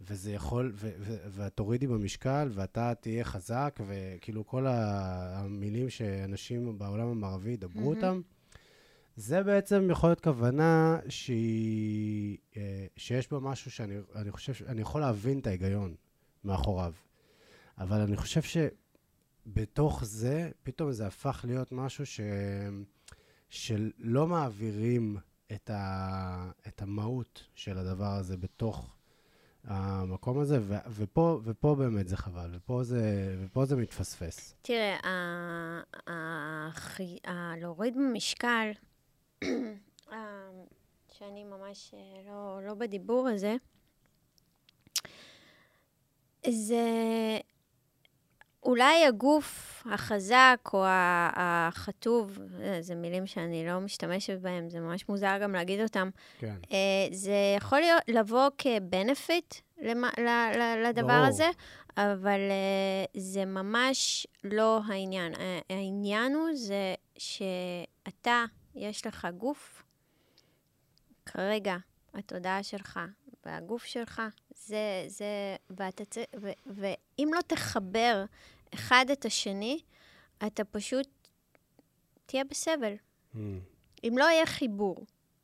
וזה יכול, ו- ו- ואת תורידי במשקל, ואתה תהיה חזק, וכאילו כל המילים שאנשים בעולם המערבי ידברו mm-hmm. אותם, זה בעצם יכול להיות כוונה שהיא, אה, שיש בה משהו שאני חושב, אני יכול להבין את ההיגיון מאחוריו. אבל אני חושב שבתוך זה, פתאום זה הפך להיות משהו ש... שלא מעבירים את, ה... את המהות של הדבר הזה בתוך המקום הזה, ו- ופה, ופה באמת זה חבל, ופה זה, ופה זה מתפספס. תראה, להוריד במשקל, שאני ממש אה, לא, לא בדיבור הזה, זה אולי הגוף החזק או החטוב, אה, זה מילים שאני לא משתמשת בהם, זה ממש מוזר גם להגיד אותם. כן. אה, זה יכול להיות, לבוא כבנפיט לדבר ברור. הזה, אבל אה, זה ממש לא העניין. העניין הוא זה שאתה, יש לך גוף, כרגע התודעה שלך והגוף שלך, זה, זה, ואתה צריך, ואם לא תחבר אחד את השני, אתה פשוט תהיה בסבל. Mm. אם לא יהיה חיבור,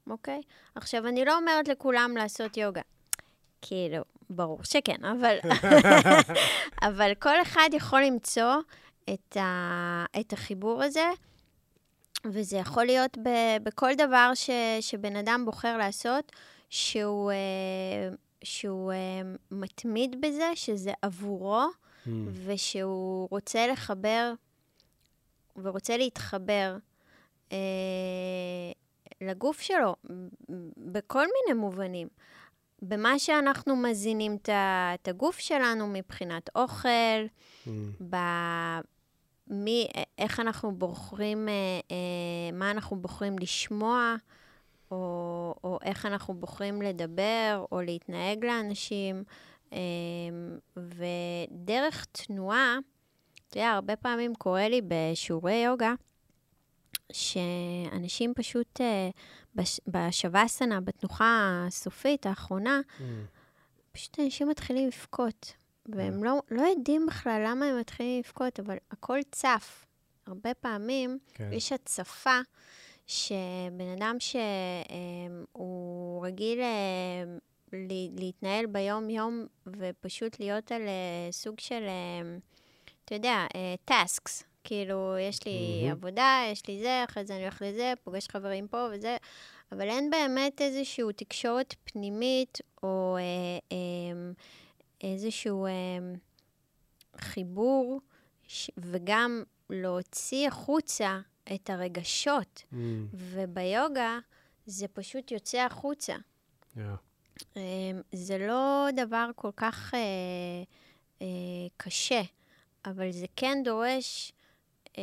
אוקיי? עכשיו, אני לא אומרת לכולם לעשות יוגה. כאילו, ברור שכן, אבל, אבל כל אחד יכול למצוא את, ה, את החיבור הזה, וזה יכול להיות ב, בכל דבר ש, שבן אדם בוחר לעשות, שהוא, אה, שהוא אה, מתמיד בזה, שזה עבורו, mm. ושהוא רוצה לחבר ורוצה להתחבר אה, לגוף שלו בכל מיני מובנים. במה שאנחנו מזינים את הגוף שלנו מבחינת אוכל, mm. ב... מי, איך אנחנו בוחרים, אה, אה, מה אנחנו בוחרים לשמוע, או, או איך אנחנו בוחרים לדבר או להתנהג לאנשים. אמ, ודרך תנועה, אתה יודע, הרבה פעמים קורה לי בשיעורי יוגה, שאנשים פשוט, אה, בשוואסנה, בתנוחה הסופית, האחרונה, mm. פשוט אנשים מתחילים לבכות. והם לא, לא יודעים בכלל למה הם מתחילים לבכות, אבל הכל צף. הרבה פעמים כן. יש הצפה שבן אדם שהוא רגיל אה, ל- להתנהל ביום-יום ופשוט להיות על אה, סוג של, אה, אתה יודע, טאסקס. כאילו, יש לי מהמם. עבודה, יש לי זה, אחרי זה אני הולך לזה, פוגש חברים פה וזה, אבל אין באמת איזושהי תקשורת פנימית או אה, אה, איזשהו אה, חיבור, ש- וגם להוציא החוצה את הרגשות. Mm, וביוגה זה פשוט יוצא החוצה. yeah. אמ, זה לא דבר כל כך אה, אה, קשה, אבל זה כן דורש אה,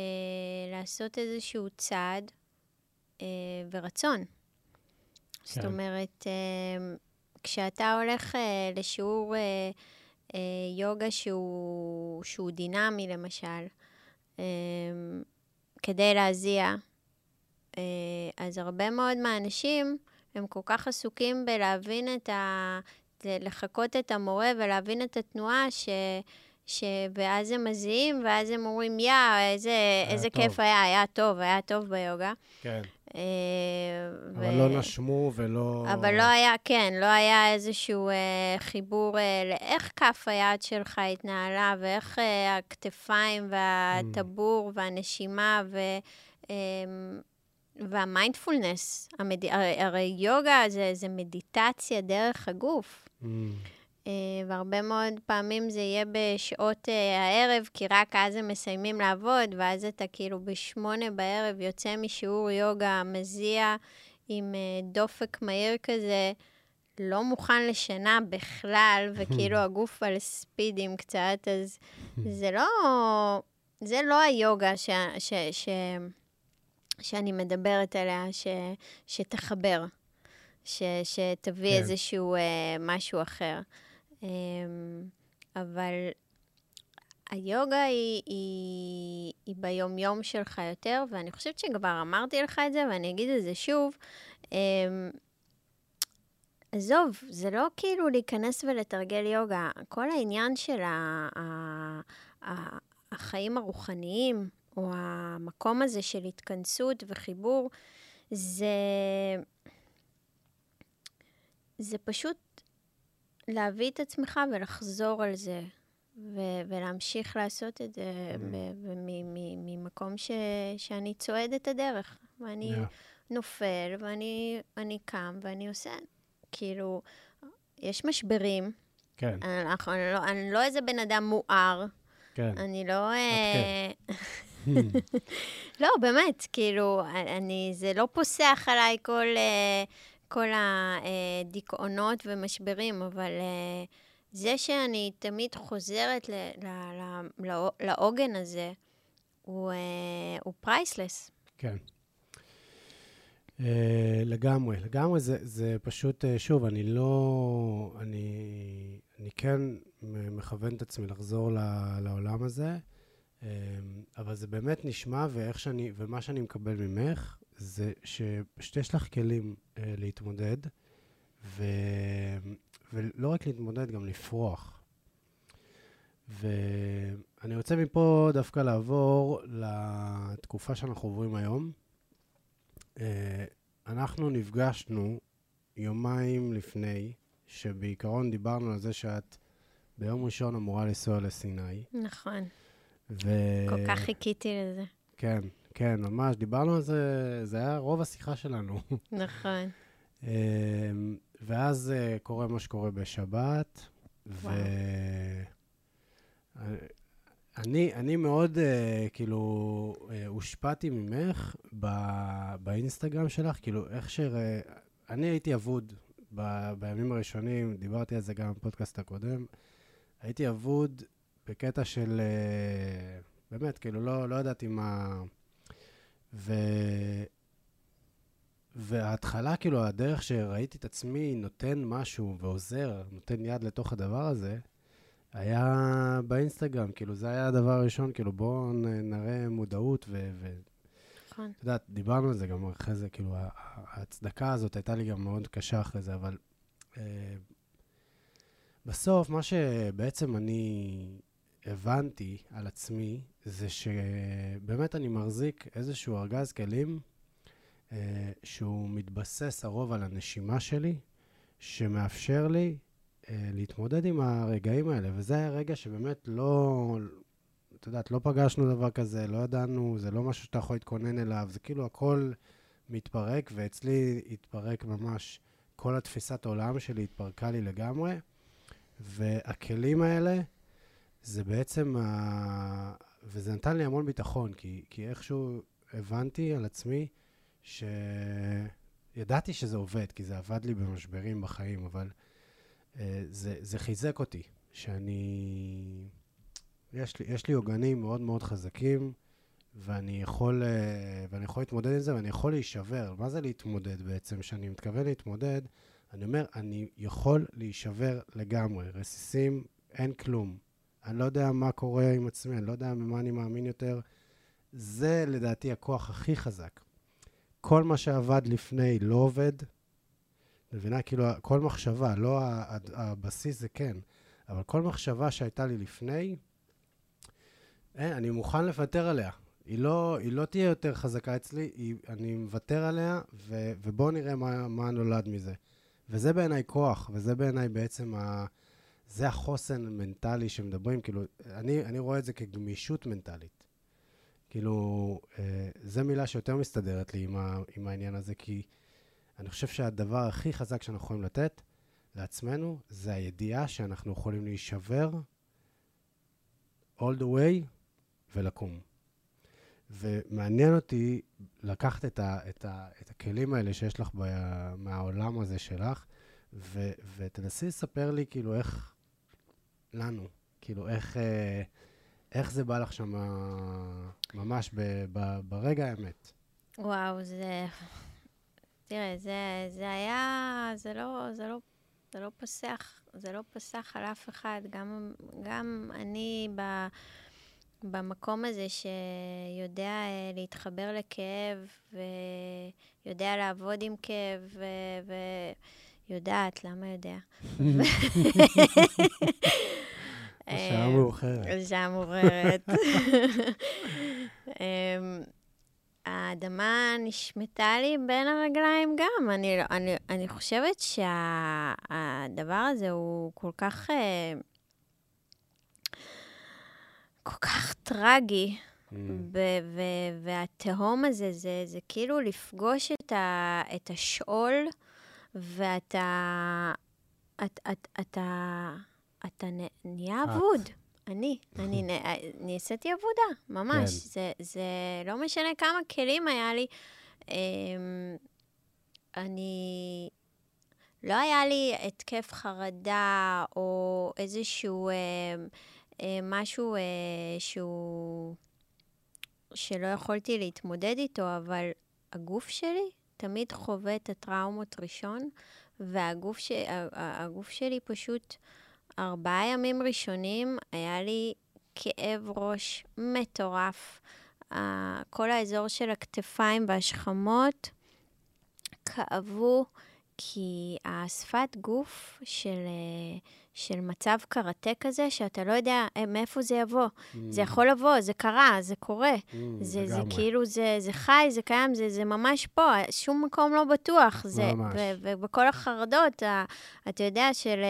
לעשות איזשהו צעד אה, ורצון. זאת כן. אומרת, אה, כשאתה הולך אה, לשיעור אה, אה, יוגה שהוא, שהוא דינמי, למשל, אה, כדי להזיע, אה, אז הרבה מאוד מהאנשים הם כל כך עסוקים בלהבין את ה... לחקות את המורה ולהבין את התנועה, ש... ש... ואז הם מזיעים, ואז הם אומרים, יא, איזה, איזה טוב." כיף היה, היה טוב, היה טוב ביוגה. כן. אה, אבל לא נשמו ולא... אבל לא היה, כן, לא היה איזשהו אה, חיבור אה, לאיך כף היד שלך התנהלה, ואיך אה, הכתפיים והטבור והנשימה ו... אה, והמיינדפולנס. המד... הרי, יוגה זה, זה מדיטציה דרך הגוף. Mm, אה, והרבה מאוד פעמים זה יהיה בשעות אה, הערב, כי רק אז הם מסיימים לעבוד, ואז אתה כאילו בשמונה בערב יוצא משיעור יוגה, מזיע עם אה, דופק מהיר כזה, לא מוכן לשינה בכלל, וכאילו הגוף על ספידים קצת, אז זה לא, זה לא היוגה ש, ש, ש, שאני מדברת עליה, ש, שתחבר, ש, שתביא כן. איזשהו אה, משהו אחר. אה, אבל היוגה היא, היא, היא ביומיום שלך יותר, ואני חושבת שכבר אמרתי לך את זה, ואני אגיד את זה שוב. אה, עזוב, זה לא כאילו להיכנס ולתרגל יוגה. כל העניין של ה, ה, ה, החיים הרוחניים, או המקום הזה של התכנסות וחיבור, זה, זה פשוט להביא את עצמך ולחזור על זה, ו- ולהמשיך לעשות את זה מ- ממקום ש- שאני צועד את הדרך. ואני Yeah. נופל, ואני אני קם, ואני עושה. כאילו, יש משברים. כן, אנחנו, אני, לא, אני לא איזה בן אדם מואר. כן. אני לא... אה, לא, באמת, כאילו, אני, זה לא פוסח עליי כל, אה, כל הדיכאונות ומשברים, אבל אה, זה שאני תמיד חוזרת לא- לעוגן הזה, הוא, אה, הוא פרייסלס. כן. לגמרי, לגמרי, זה, זה פשוט, שוב, אני לא, אני, אני כן מכוון את עצמי לחזור לעולם הזה, אבל זה באמת נשמע, ואיך שאני, ומה שאני מקבל ממך, זה שפשוט יש לך כלים uh, להתמודד, ו, ולא רק להתמודד, גם לפרוח. ואני רוצה מפה דווקא לעבור לתקופה שאנחנו עוברים היום. אה, אנחנו נפגשנו יומיים לפני, שבעיקרון דיברנו על זה שאת ביום ראשון אמורה לנסוע לסיני. נכון, ו... כל כך חיכיתי לזה. כן, כן, ממש, דיברנו על זה, זה היה רוב השיחה שלנו. נכון. אה, ואז אה, קורה מה שקורה בשבת, ו... וואו. אני, אני מאוד, uh, כאילו, uh, הושפעתי ממך ב- באינסטגרם שלך, כאילו, איך ש... אני הייתי אבוד ב- בימים הראשונים, דיברתי על זה גם בפודקאסט הקודם, הייתי אבוד בקטע של, uh, באמת, כאילו, לא, לא ידעתי מה... ו... וההתחלה, כאילו, הדרך שראיתי את עצמי נותן משהו ועוזר, נותן יד לתוך הדבר הזה, היה באינסטגרם, כאילו, זה היה הדבר הראשון, כאילו, בואו נראה מודעות, ו... ו- נכון. את יודעת, דיברנו על זה גם אחרי זה, כאילו, ההצדקה הזאת הייתה לי גם מאוד קשה אחרי זה, אבל אה, בסוף, מה שבעצם אני הבנתי על עצמי, זה שבאמת אני מחזיק איזשהו ארגז כלים אה, שהוא מתבסס הרוב על הנשימה שלי, שמאפשר לי אה, להתמודד עם הרגעים האלה. וזה היה רגע שבאמת לא, את יודעת, לא פגשנו דבר כזה, לא ידענו, זה לא משהו שאתה יכול להתכונן אליו, זה כאילו הכל מתפרק, ואצלי התפרק ממש, כל התפיסת העולם שלי התפרקה לי לגמרי, והכלים האלה, זה בעצם, ה... וזה נתן לי המון ביטחון, כי, כי איכשהו הבנתי על עצמי שידעתי שזה עובד, כי זה עבד לי במשברים בחיים, אבל uh, זה, זה חיזק אותי, שאני... יש לי, יש לי עוגנים מאוד מאוד חזקים, ואני יכול, uh, ואני יכול להתמודד עם זה, ואני יכול להישבר. מה זה להתמודד בעצם? כשאני מתכוון להתמודד, אני אומר, אני יכול להישבר לגמרי. רסיסים, אין כלום. אני לא יודע מה קורה עם עצמי, אני לא יודע במה אני מאמין יותר. זה לדעתי הכוח הכי חזק. כל מה שעבד לפני לא עובד. מבינה? כאילו, כל מחשבה, לא הבסיס זה כן, אבל כל מחשבה שהייתה לי לפני, אין, אני מוכן לוותר עליה. היא לא, היא לא תהיה יותר חזקה אצלי, היא, אני מוותר עליה, ו, ובואו נראה מה, מה נולד מזה. וזה בעיניי כוח, וזה בעיניי בעצם ה... זה החוסן המנטלי שמדברים, כאילו, אני, אני רואה את זה כגמישות מנטלית. כאילו, אה, זו מילה שיותר מסתדרת לי עם, ה, עם העניין הזה, כי אני חושב שהדבר הכי חזק שאנחנו יכולים לתת לעצמנו, זה הידיעה שאנחנו יכולים להישבר all the way ולקום. ומעניין אותי לקחת את, ה, את, ה, את הכלים האלה שיש לך ב, מהעולם הזה שלך, ו, ותנסי לספר לי כאילו איך, לנו, כאילו איך, אה, איך זה בא לך שם ממש ב, ב, ברגע האמת. וואו, זה... תראה, זה, זה היה... זה לא, זה לא, זה לא פסח, זה לא פסח על אף אחד. גם, גם אני ב... במקום הזה שיודע אה, להתחבר לכאב ויודע לעבוד עם כאב ו... ויודעת, למה יודע? בשעה מאוחרת. בשעה מאוחרת. אמ, האדמה נשמטה לי בין הרגליים גם. אני, אני, אני חושבת שהדבר הזה הוא כל כך... אה, כל כך טרגי, mm. והתהום הזה, זה, זה כאילו לפגוש את, ה, את השאול, ואתה... את, את, אתה, אתה נהיה אבוד. אני, אני נעשיתי עבודה, ממש. כן. זה, זה לא משנה כמה כלים היה לי. אמ, אני... לא היה לי התקף חרדה או איזשהו אה, אה, משהו אה, שהוא... שלא יכולתי להתמודד איתו, אבל הגוף שלי תמיד חווה את הטראומות ראשון, והגוף ש... הגוף שלי פשוט... ארבעה ימים ראשונים היה לי כאב ראש מטורף. כל האזור של הכתפיים והשכמות כאבו, כי השפת גוף של, אה, של מצב קראטה כזה, שאתה לא יודע אה, מאיפה זה יבוא. Mm. זה יכול לבוא, זה קרה, זה קורה. Mm, זה, זה כאילו, זה, זה חי, זה קיים, זה, זה ממש פה, שום מקום לא בטוח. זה, ממש. ובכל החרדות, אתה יודע, של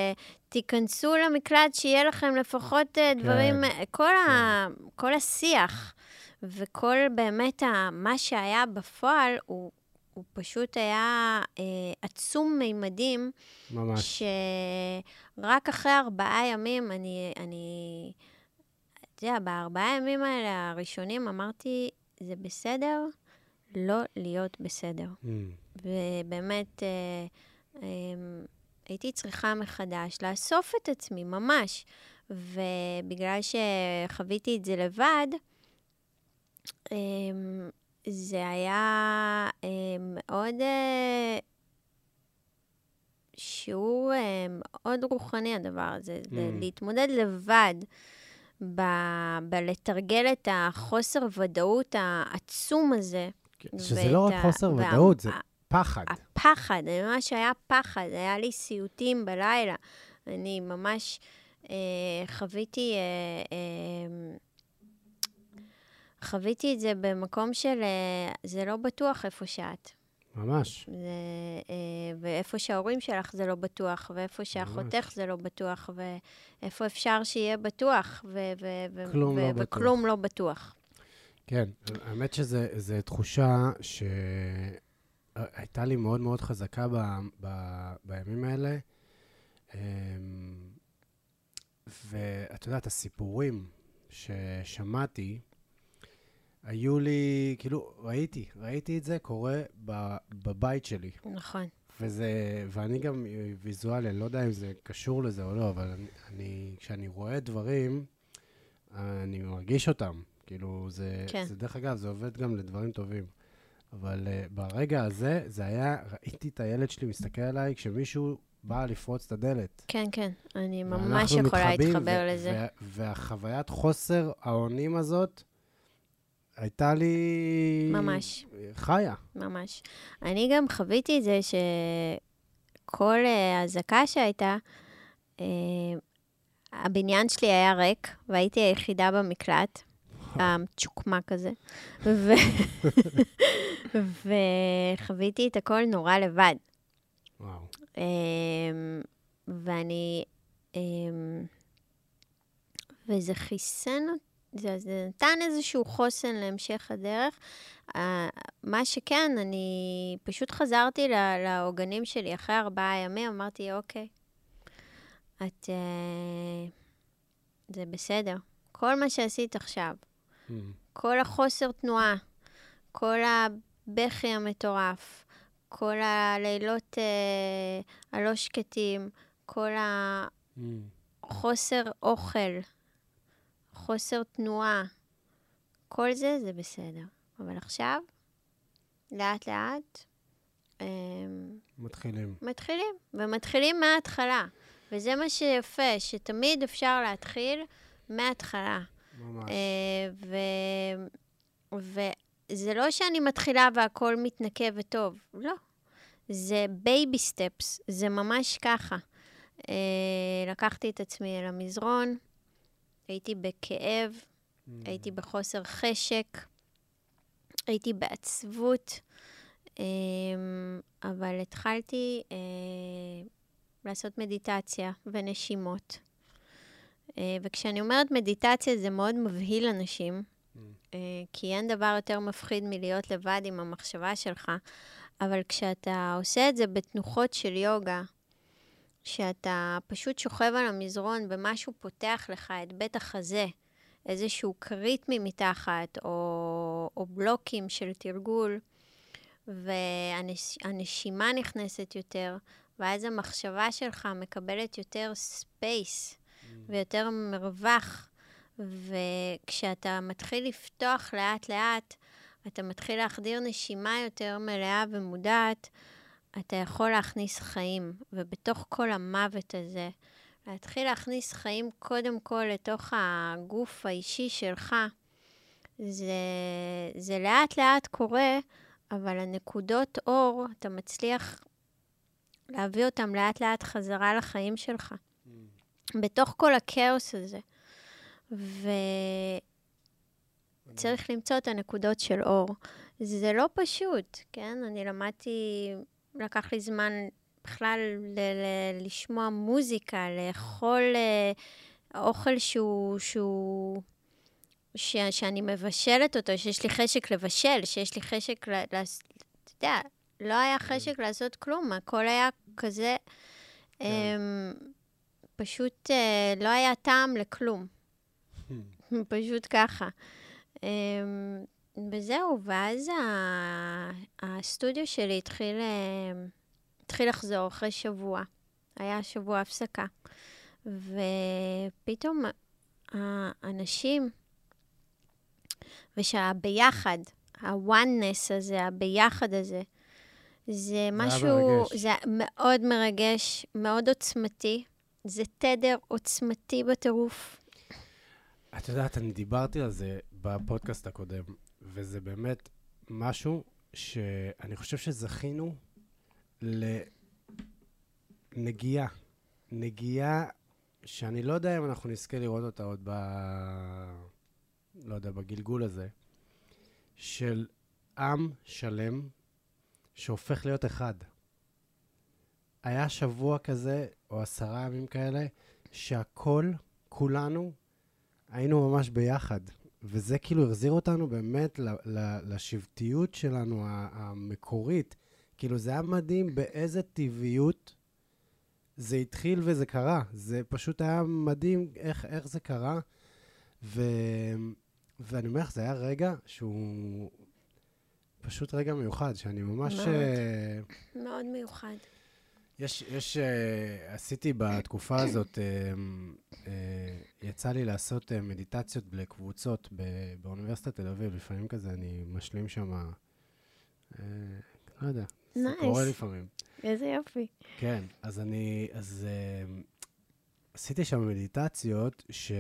תיכנסו למקלט, שיהיה לכם לפחות כן, דברים, כל, כן. ה, כל השיח. וכל באמת ה, מה שהיה בפועל הוא הוא פשוט היה אה, עצום מימדים. ממש. שרק אחרי ארבעה ימים, אני, אני, אתה יודע, בארבעה ימים האלה הראשונים אמרתי, זה בסדר לא להיות בסדר. Mm. ובאמת, אה, אה, הייתי צריכה מחדש לאסוף את עצמי, ממש. ובגלל שחוויתי את זה לבד, אה, זה היה אה, מאוד אה, שיעור אה, מאוד רוחני, הדבר הזה. Mm. להתמודד לבד, ב- בלתרגל את החוסר ודאות העצום הזה. כן, שזה לא רק חוסר וה... ודאות, זה פחד. הפחד, ממש היה פחד. היה לי סיוטים בלילה. אני ממש אה, חוויתי... אה, אה, חוויתי את זה במקום של אה, זה לא בטוח איפה שאת. ממש. זה, אה, ואיפה שההורים שלך זה לא בטוח, ואיפה שאחותך זה לא בטוח, ואיפה אפשר שיהיה בטוח, ו- ו- כלום ו- לא בטוח. וכלום לא בטוח. כן, האמת שזו תחושה שהייתה לי מאוד מאוד חזקה ב, ב, בימים האלה. אמ, ואת יודעת, הסיפורים ששמעתי, היו לי, כאילו, ראיתי, ראיתי את זה קורה ב, בבית שלי. נכון. וזה, ואני גם ויזואלי, אני לא יודע אם זה קשור לזה או לא, אבל אני, אני כשאני רואה דברים, אני מרגיש אותם. כאילו, זה, כן. זה דרך אגב, זה עובד גם לדברים טובים. אבל uh, ברגע הזה, זה היה, ראיתי את הילד שלי מסתכל עליי כשמישהו בא לפרוץ את הדלת. כן, כן, אני ממש יכולה להתחבר לזה. ו- והחווית חוסר האונים הזאת, הייתה לי... ממש. חיה. ממש. אני גם חוויתי את זה שכל אה, אזעקה שהייתה, אה, הבניין שלי היה ריק, והייתי היחידה במקלט, הצ'וקמה כזה, ו... וחוויתי את הכל נורא לבד. וואו. אמ, ואני... אמ, וזה חיסן, זה, זה נתן איזשהו חוסן להמשך הדרך. אה, מה שכן, אני פשוט חזרתי לעוגנים שלי אחרי ארבעה ימים, אמרתי, אוקיי, את... אה, זה בסדר. כל מה שעשית עכשיו, Mm. כל החוסר תנועה, כל הבכי המטורף, כל הלילות אה, הלא שקטים, כל Mm. החוסר אוכל, חוסר תנועה, כל זה, זה בסדר. אבל עכשיו, לאט-לאט, אה, מתחילים. מתחילים, ומתחילים מההתחלה. וזה מה שיפה, שתמיד אפשר להתחיל מההתחלה. ממש. אה, ו... וזה לא שאני מתחילה והכל מתנקה וטוב, לא. זה baby steps, זה ממש ככה. אה, לקחתי את עצמי אל המזרון, הייתי בכאב, Mm. הייתי בחוסר חשק, הייתי בעצבות, אה, אבל התחלתי אה, לעשות מדיטציה ונשימות. אה, וכשאני אומרת מדיטציה זה מאוד מבהיל אנשים, Mm. אה, כי אין דבר יותר מפחיד מלהיות לבד עם המחשבה שלך, אבל כשאתה עושה את זה בתנוחות של יוגה, שאתה פשוט שוכב על המזרון ומשהו פותח לך את בית החזה, איזשהו כרית ממתחת, או, או בלוקים של תרגול, והנשימה נכנסת יותר, ואז המחשבה שלך מקבלת יותר space ויותר מרווח. וכשאתה מתחיל לפתוח לאט-לאט, אתה מתחיל להחדיר נשימה יותר מלאה ומודעת, אתה יכול להכניס חיים. ובתוך כל המוות הזה, להתחיל להכניס חיים קודם כל לתוך הגוף האישי שלך, זה, זה לאט-לאט קורה, אבל הנקודות אור, אתה מצליח להביא אותם לאט-לאט חזרה לחיים שלך. בתוך כל הכאוס הזה. וצריך למצוא את הנקודות של אור. זה לא פשוט, כן? אני למדתי, לקח לי זמן בכלל ל- ל- לשמוע מוזיקה, לאכול אה, אוכל שהוא, שהוא ש- שאני מבשלת אותו, שיש לי חשק לבשל, שיש לי חשק, ל- לעש- אתה יודע, לא היה חשק לעשות כלום, הכל היה כזה, כן. אמ, פשוט אה, לא היה טעם לכלום. פשוט ככה. אמ, וזהו, ואז ה- הסטודיו שלי התחיל, אה, התחיל לחזור אחרי שבוע. היה שבוע הפסקה. ופתאום האנשים, ושהביחד, ה-oneness הזה, הביחד הזה, זה משהו, מרגש. זה מאוד מרגש, מאוד עוצמתי. זה תדר עוצמתי בטירוף. את יודעת, אני דיברתי על זה בפודקאסט הקודם, וזה באמת משהו שאני חושב שזכינו לנגיעה נגיעה שאני לא יודע אם אנחנו נזכה לראות אותה עוד ב... לא יודע, בגלגול הזה, של עם שלם שהופך להיות אחד. היה שבוע כזה, או עשרה ימים כאלה, שהכל, כולנו, היינו ממש ביחד. וזה כאילו החזיר אותנו באמת ל- ל- לשבטיות שלנו, המקורית. כאילו, זה היה מדהים באיזה טבעיות זה התחיל וזה קרה. זה פשוט היה מדהים איך, איך זה קרה. ו... ואני אומר לך, זה היה רגע שהוא פשוט רגע מיוחד, שאני ממש... מאוד. Uh, מאוד מיוחד. יש, יש, uh, עשיתי בתקופה הזאת, uh, uh, יצא לי לעשות uh, מדיטציות לקבוצות באוניברסיטת תל אביב, לפעמים כזה אני משלים שם, uh, לא יודע, זה. קורה לפעמים. איזה יופי. כן, אז אני, אז uh, עשיתי שם מדיטציות ש...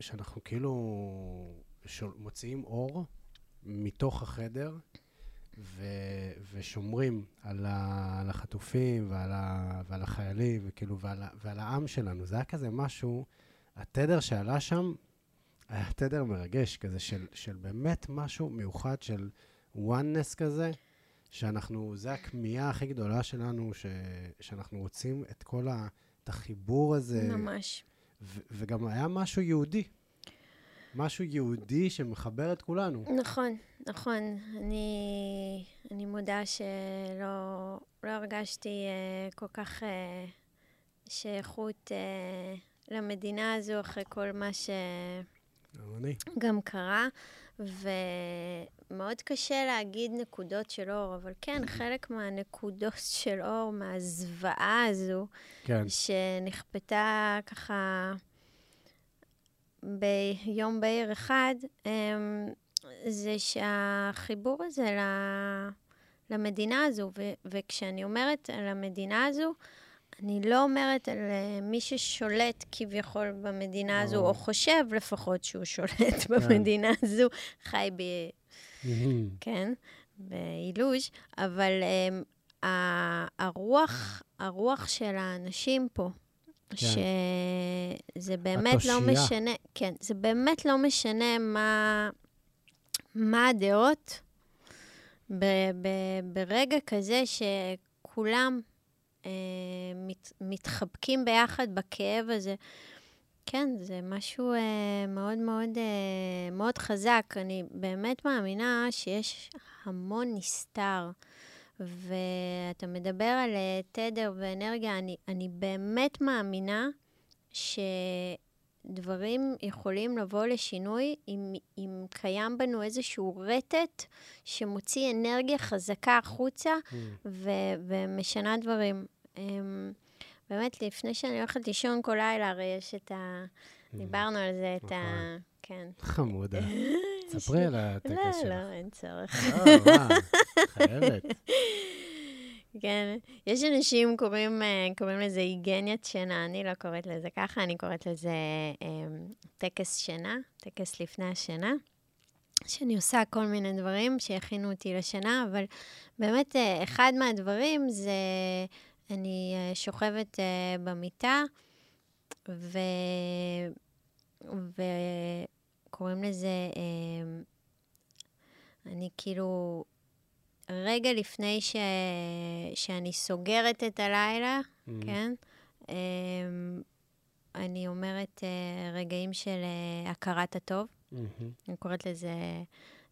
שאנחנו כאילו מוציאים אור מתוך החדר ו, ושומרים על, ה, על החטופים ועל, ה, ועל החיילים וכאילו ועל, ה- ועל העם שלנו. זה היה כזה משהו, התדר שעלה שם היה תדר מרגש כזה של, של באמת משהו מיוחד של oneness כזה. שאנחנו, זה הכמיהה הכי גדולה שלנו, ש, שאנחנו רוצים את כל ה, את החיבור הזה. ממש. ו, וגם היה משהו יהודי. משהו יהודי שמחבר את כולנו. נכון, נכון. אני, אני מודה שלא לא הרגשתי uh, כל כך uh, שייכות uh, למדינה הזו אחרי כל מה אני. שגם קרה, ומאוד קשה להגיד נקודות של אור, אבל כן, חלק מהנקודות של אור, מהזוועה הזו, כן. שנכפתה ככה ביום בהיר אחד, אמ, זה שהחיבור הזה ל- למדינה הזו, ו- וכשאני אומרת על המדינה הזו, אני לא אומרת על אה, מי ששולט כביכול במדינה הזו. או חושב לפחות שהוא שולט במדינה הזו, חי ב... כן, באילוז', אבל um, הרוח, הרוח של האנשים פה, שזה באמת לא התושייה. משנה, כן, זה באמת לא משנה מה, מה הדעות ב, ב, ברגע כזה שכולם אה, מת, מתחבקים ביחד בכאב הזה. כן, זה משהו אה, מאוד מאוד, אה, מאוד חזק. אני באמת מאמינה שיש המון נסתר. ואתה מדבר על אה, תדר ואנרגיה, אני, אני באמת מאמינה שדברים יכולים לבוא לשינוי אם, אם קיים בנו איזשהו רטט שמוציא אנרגיה חזקה החוצה ו- ומשנה דברים. אמ, באמת, לפני שאני הולכת לישון כל לילה, הרי יש את ה... דיברנו על זה, את ה... נכון. כן. חמודה. ספרי על הטקס לא, שלך. לא, אין צורך. לא, מה? חייבת. כן, יש אנשים קוראים, אה, קוראים לזה היגניית שינה, אני לא קוראת לזה ככה, אני קוראת לזה אה, טקס שינה, טקס לפני השינה, שאני עושה כל מיני דברים שיכינו אותי לשינה, אבל באמת אה, אחד מהדברים זה, אני אה, שוכבת אה, במיטה, ו... וקוראים לזה, אה, אני כאילו רגע לפני ש... שאני סוגרת את הלילה, Mm. כן? אמ, אני אומרת אה, רגעים של אה, הכרת הטוב. מהמם. אני קוראת לזה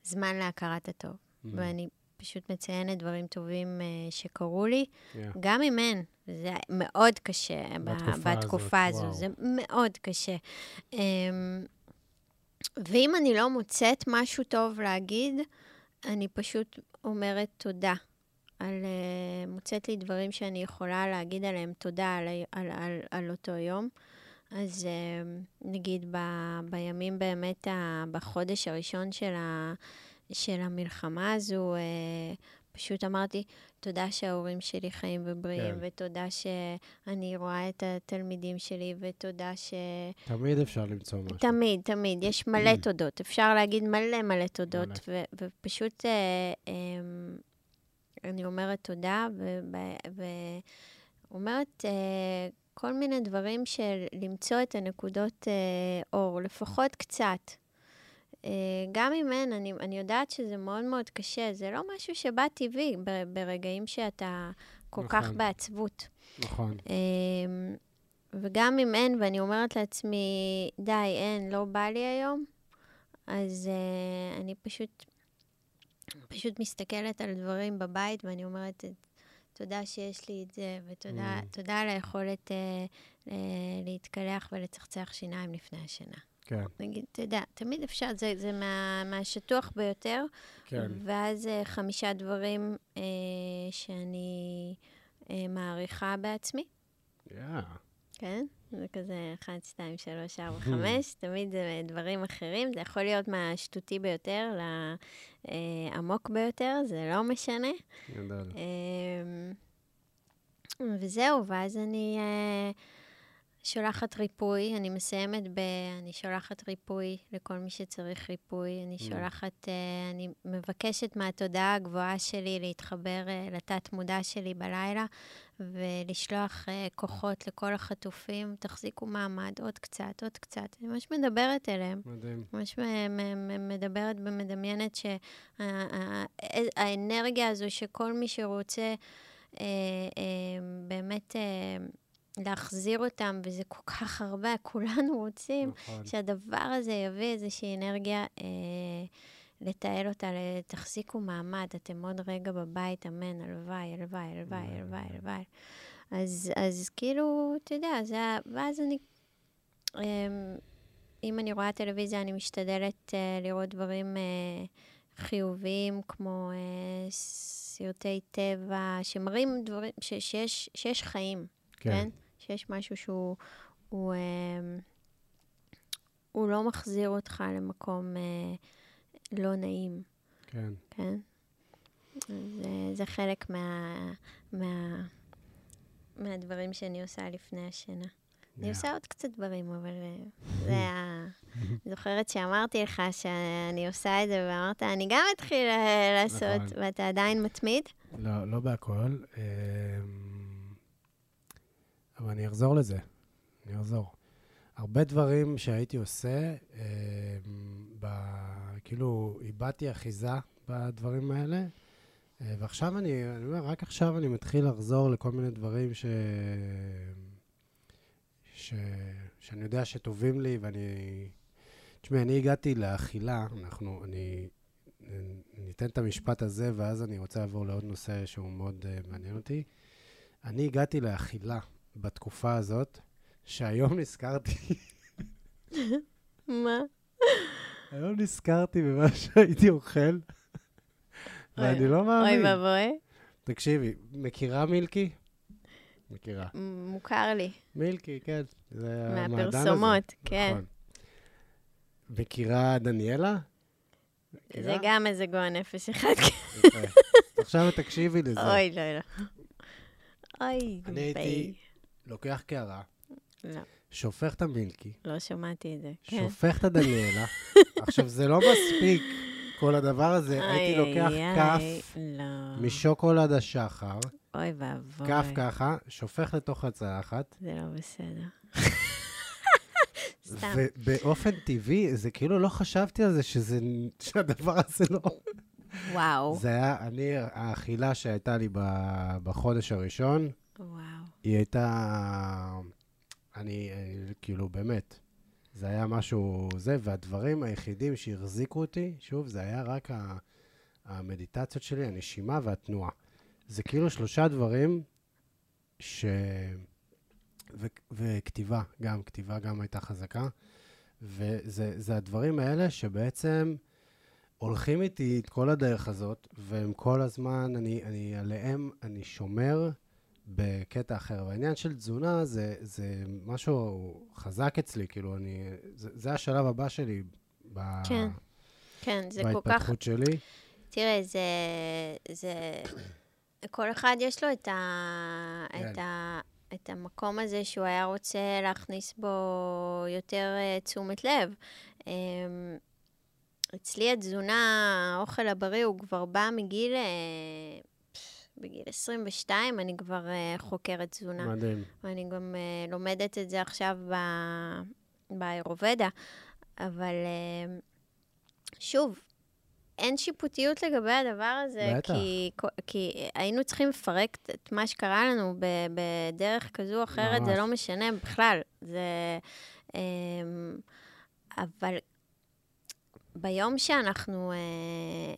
זמן להכרת הטוב. Mm. ואני פשוט מציינת דברים טובים אה, שקרו לי, Yeah. גם אם אין. זה מאוד קשה ב- בתקופה בתקופה הזאת, הזו, וואו. זה מאוד קשה. אמ, ואם אני לא מוצאת משהו טוב להגיד, אני פשוט אומרת תודה. על, uh, מוצאת לי דברים שאני יכולה להגיד עליהם תודה על, על, על, על אותו יום. אז uh, נגיד ב, בימים באמת, ה, בחודש הראשון של, ה, של המלחמה הזו, uh, פשוט אמרתי, תודה שההורים שלי חיים ובריאים, כן. ותודה שאני רואה את התלמידים שלי, ותודה ש... תמיד אפשר למצוא משהו. תמיד, תמיד. יש מלא תודות. אפשר להגיד מלא מלא תודות. מלא. ו- ופשוט אה, אה, אני אומרת תודה, אומרת, אה, כל מיני דברים של למצוא את הנקודות אה, אור, לפחות קצת. אה, גם אם אין, אני, אני יודעת שזה מאוד מאוד קשה, זה לא משהו שבא טבעי ברגעים שאתה כל כך נכון. בעצבות. נכון. אמ, וגם אם אין, ואני אומרת לעצמי, די, אין, לא בא לי היום, אז uh, אני פשוט, פשוט מסתכלת על דברים בבית, ואני אומרת, תודה שיש לי את זה, ותודה Mm. על היכולת uh, uh, להתקלח ולצחצח שיניים לפני השינה. כן, נגיד, אתה יודע, תמיד אפשר, זה, זה מה, מהשטוח ביותר, כן. ואז uh, חמישה דברים uh, שאני uh, מעריכה בעצמי. יאה. כן? זה כזה 1, 2, 3, 4, 5, תמיד זה דברים אחרים. זה יכול להיות מהשטותי ביותר לעמוק ביותר, זה לא משנה. גדול. אמ, וזהו, ואז אני אה, שולחת ריפוי, אני מסיימת ב... אני שולחת ריפוי לכל מי שצריך ריפוי. אני שולחת, אה, אני מבקשת מהתודעה הגבוהה שלי להתחבר אה, לתת-מודע שלי בלילה, ולשלוח אה, כוחות לכל החטופים. תחזיקו מעמד, עוד קצת, עוד קצת. אני ממש מדברת אליהם. מדהים. ממש מדברת ומדמיינת שהאנרגיה הזו שכל מי שרוצה באמת להחזיר אותם, וזה כל כך הרבה, כולנו רוצים, נכון. שהדבר הזה יביא איזושהי אנרגיה, אה, לתעל אותה, תחזיקו מעמד, אתם עוד רגע בבית, אמן, הלוואי, הלוואי, הלוואי, הלוואי, הלוואי. אז, אז כאילו, אתה יודע, זה, ה- ואז אני, אמ, אם אני רואה טלוויזיה, אני משתדלת אה, לראות דברים אה, חיוביים, כמו אה, סרטי טבע, שמראים דברים, ש, שיש, שיש חיים, כן. כן. שיש משהו שהוא, הוא, אה, הוא לא מחזיר אותך למקום אה, לא נעים, כן. כן? זה, זה חלק מה, מה, מהדברים שאני עושה לפני השינה. אני יאה. עושה עוד קצת דברים, אבל אה, זה ה... זוכרת שאמרתי לך שאני עושה את זה, ואמרת, אני גם אתחיל אה, לעשות, נכון. ואתה עדיין מתמיד? לא, לא בהכל. אבל אני אחזור לזה. אני אחזור. הרבה דברים שהייתי עושה, אמ, ב... כאילו, איבדתי אחיזה בדברים האלה, אה, ועכשיו אני, אני אומר, רק עכשיו אני מתחיל לחזור לכל מיני דברים ש... ש... שאני יודע שטובים לי, ואני... תשמעי, אני הגעתי לאכילה, אנחנו, אני ניתן את המשפט הזה, ואז אני רוצה לעבור לעוד נושא שהוא מאוד uh, מעניין אותי. אני הגעתי לאכילה בתקופה הזאת, שהיום נזכרתי, מה? היום נזכרתי במה שהייתי אוכל, ואני לא אוי מאמין. ואבוי, תקשיבי, מכירה מילקי? מכירה. מוכר לי, מילקי, כן. זה המעדן הזה. מהפרסומות, כן. נכון. מכירה דניאלה? זה? גם איזה גועל נפש אחד. יפה. עכשיו תקשיבי לזה. אוי, לא, לא. אוי, ביי. לוקח קערה, לא, שופך את המילקי, לא שמעתי את זה. כן. שופך את הדניאלה. עכשיו, זה לא מספיק, כל הדבר הזה. הייתי לוקח כף לא. משוקולד השחר, אוי ואבוי. כף ככה, שופך לתוך הצלחת, זה לא בסדר. סתם. ובאופן טבעי, זה כאילו לא חשבתי על זה, שזה, שהדבר הזה לא... וואו. זה היה, אני, האכילה שהייתה לי בחודש הראשון, וואו. היא הייתה, אני, אה, כאילו, באמת, זה היה משהו, זה, והדברים היחידים שהחזיקו אותי, שוב, זה היה רק ה- המדיטציות שלי, הנשימה והתנועה. זה כאילו שלושה דברים ש... ו- וכתיבה, גם, כתיבה גם הייתה חזקה. וזה זה הדברים האלה שבעצם הולכים איתי את כל הדרך הזאת, והם כל הזמן, אני, אני עליהם, אני שומר בקטע אחר. והעניין של תזונה זה, זה משהו חזק אצלי, כאילו, אני, זה, זה השלב הבא שלי ב, כן, כן, זה כל כך... בהתפתחות שלי. תראה, זה... זה... כל אחד יש לו את, ה... כן. את, ה... את המקום הזה שהוא היה רוצה להכניס בו יותר אה, תשומת לב. אמ, אצלי התזונה, האוכל הבריא, הוא כבר בא מגיל... אה, בגיל 22 אני כבר uh, חוקרת תזונה. מדהים. ואני גם uh, לומדת את זה עכשיו ב... באירובדה. אבל uh, שוב, אין שיפוטיות לגבי הדבר הזה, בטח. כי, כי היינו צריכים לפרק את מה שקרה לנו בדרך כזו או אחרת, ממש. זה לא משנה בכלל. זה... אמ, אבל ביום שאנחנו... אה,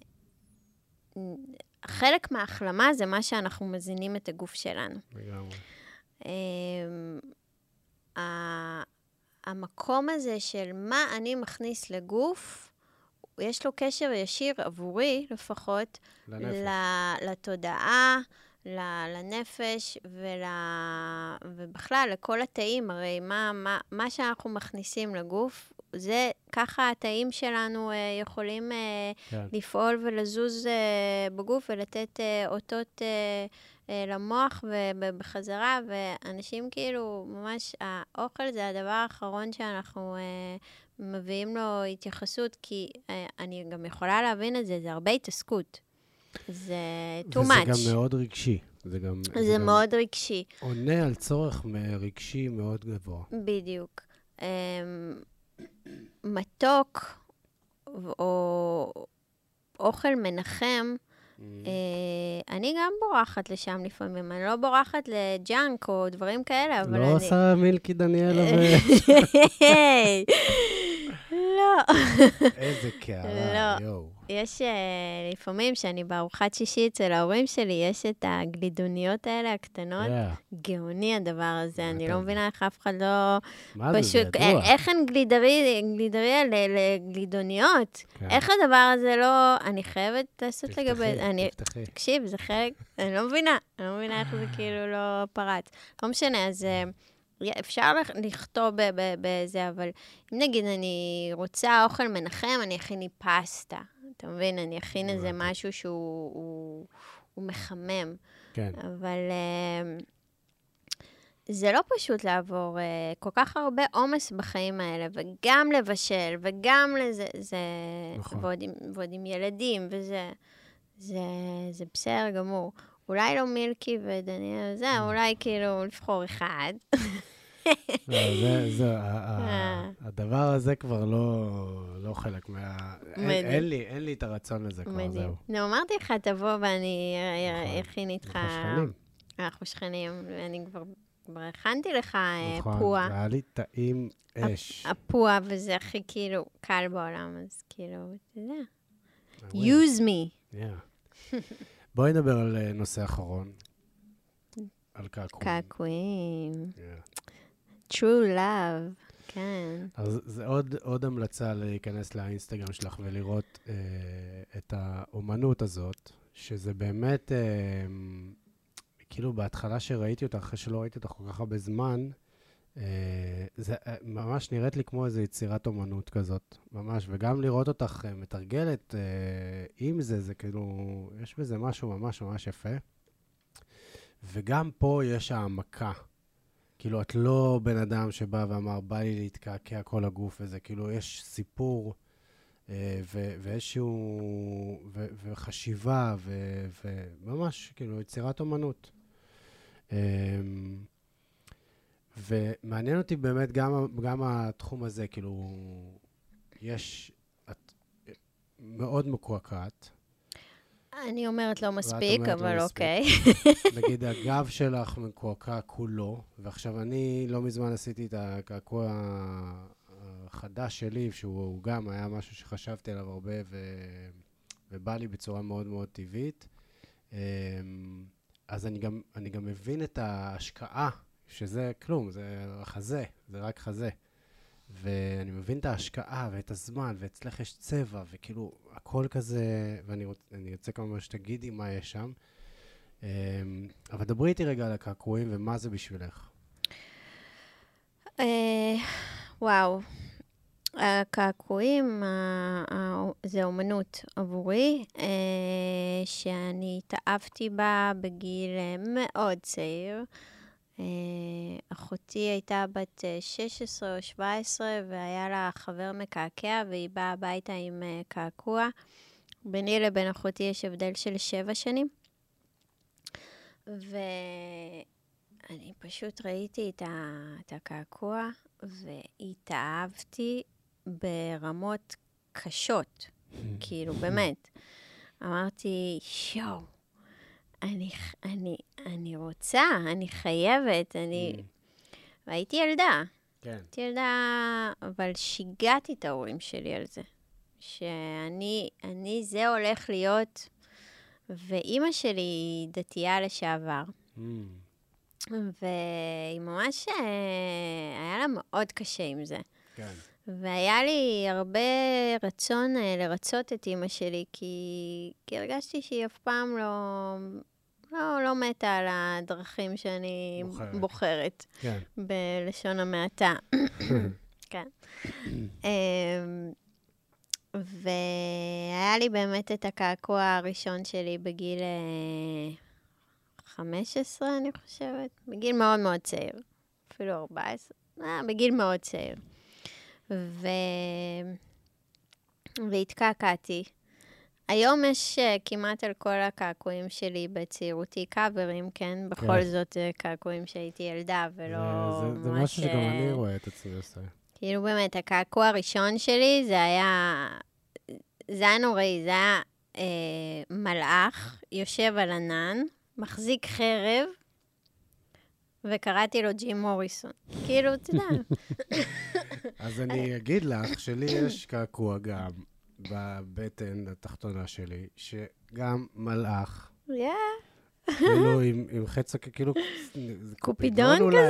חלק מההחלמה זה מה שאנחנו מזינים את הגוף שלנו. לגמרי. אמ, המקום הזה של מה אני מכניס לגוף, יש לו קשר ישיר עבורי לפחות, לנפש. לתודעה, לנפש ול... ובכלל לכל התאים. הרי מה, מה, מה שאנחנו מכניסים לגוף, זה ככה התאים שלנו uh, יכולים uh, כן. לפעול ולזוז uh, בגוף ולתת uh, אותות uh, uh, למוח ובחזרה, ואנשים כאילו, ממש, האוכל זה הדבר האחרון שאנחנו uh, מביאים לו התייחסות, כי uh, אני גם יכולה להבין את זה, זה הרבה התעסקות. זה too much. וזה גם מאוד רגשי. זה גם... זה, זה גם מאוד רגשי. עונה על צורך רגשי מאוד גבוה. בדיוק. מתוק או אוכל מנחם, mm. אה, אני גם בורחת לשם לפעמים. אני לא בורחת לג'אנק או דברים כאלה, אבל לא אני... לא עושה מילקי דניאלה ו... לא. איזה קערה, לא. יואו. יש uh, לפעמים שאני בארוחת שישי אצל ההורים שלי, יש את הגלידוניות האלה, הקטנות. Yeah. גאוני הדבר הזה, אני לא מבינה איך אף אחד לא... מה פשוט, זה, זה ידוע. איך גלידרי, גלידריה לגלידוניות? כן. איך הדבר הזה לא... אני חייבת לעשות תפתחי, לגבי... תפתחי, תפתחי. תקשיב, זה חלק... אני לא מבינה, אני לא מבינה איך זה כאילו לא פרץ. לא משנה, אז... אפשר לכתוב בזה, אבל אם נגיד אני רוצה אוכל מנחם, אני אכין לי פסטה. אתה מבין? אני אכין איזה משהו שהוא הוא, הוא מחמם. כן. אבל uh, זה לא פשוט לעבור uh, כל כך הרבה עומס בחיים האלה, וגם לבשל, וגם לזה, זה... נכון. ועוד עם, ועוד עם ילדים, וזה... זה, זה בסדר גמור. אולי לא מילקי ודניאל, זה, אולי כאילו לבחור אחד. לא, זה, זה, אה. הדבר הזה כבר לא, לא חלק מה... אין לי, אין לי את הרצון לזה כבר, זהו. נו, אמרתי לך, תבוא ואני נכון. אכין איתך... אנחנו שכנים. אנחנו שכנים, ואני כבר... כבר הכנתי לך אה, נכון, פועה. נכון, היה לי טעים אש. הפועה, וזה הכי כאילו קל בעולם, אז כאילו, אתה יודע. use me. בואי נדבר על אה, נושא אחרון. על קעקועים. קעקועים. True love, כן. אז זה עוד, עוד המלצה להיכנס לאינסטגרם שלך ולראות אה, את האומנות הזאת, שזה באמת, אה, כאילו בהתחלה שראיתי אותך, אחרי שלא ראיתי אותך כל כך הרבה זמן, אה, זה אה, ממש נראית לי כמו איזו יצירת אומנות כזאת, ממש. וגם לראות אותך אה, מתרגלת אה, עם זה, זה כאילו, יש בזה משהו ממש ממש יפה. וגם פה יש העמקה. כאילו, את לא בן אדם שבא ואמר, בא לי להתקעקע כל הגוף וזה, כאילו, יש סיפור אה, ו- ואיזשהו... ו- וחשיבה, ו- וממש, כאילו, יצירת אומנות. אה, ומעניין אותי באמת גם, גם התחום הזה, כאילו, יש... את מאוד מקועקעת. אני אומרת לא מספיק, אבל לא אוקיי. נגיד, הגב שלך מקועקע כולו, ועכשיו אני לא מזמן עשיתי את הקעקוע החדש שלי, שהוא גם היה משהו שחשבתי עליו הרבה, ו... ובא לי בצורה מאוד מאוד טבעית. אמ, אז אני גם, אני גם מבין את ההשקעה, שזה כלום, זה חזה, זה רק חזה. ואני מבין את ההשקעה ואת הזמן, ואצלך יש צבע, וכאילו, הכל כזה, ואני רוצ, רוצה כמובן שתגידי מה יש שם. אמ, אבל דברי איתי רגע על הקעקועים ומה זה בשבילך. אה, וואו. הקעקועים זה אומנות עבורי, אה, שאני התאהבתי בה בגיל מאוד צעיר. אה, אחותי הייתה בת 16 אה, או 17 והיה לה חבר מקעקע והיא באה הביתה עם אה, קעקוע. ביני לבין אחותי יש הבדל של שבע שנים. ואני פשוט ראיתי את, ה... את הקעקוע, והתאהבתי ברמות קשות, כאילו, באמת. אמרתי, שואו, אני, אני, אני רוצה, אני חייבת, אני... והייתי ילדה. כן. הייתי ילדה, אבל שיגעתי את ההורים שלי על זה. שאני, אני, זה הולך להיות... ואימא שלי דתייה לשעבר, Mm. והיא ממש, אה, היה לה מאוד קשה עם זה. כן. והיה לי הרבה רצון אה, לרצות את אימא שלי, כי, כי הרגשתי שהיא אף פעם לא, לא, לא מתה על הדרכים שאני בוחרת. בוחרת, כן. בלשון המעטה. כן. אמ, והיה לי באמת את הקעקוע הראשון שלי בגיל אה, 15, אני חושבת. בגיל מאוד מאוד צעיר. אפילו 14. אה, בגיל מאוד צעיר. ו... והתקעקעתי. היום יש uh, כמעט על כל הקעקועים שלי בצעירותי קאברים, כן? בכל כן. זאת זה קעקועים שהייתי ילדה ולא זה, זה ממש... משהו שגם אה, אני רואה את עצמי עושה. כאילו באמת, הקעקוע הראשון שלי זה היה... זה היה נוראי, זה היה אה, מלאך, יושב על ענן, מחזיק חרב, וקראתי לו ג'ים מוריסון. כאילו, אתה יודע, אז אני אגיד לך שלי יש קעקוע גם בבטן התחתונה שלי, שגם מלאך, yeah, כאילו עם, עם חץ, כאילו, זה קופידון כזה?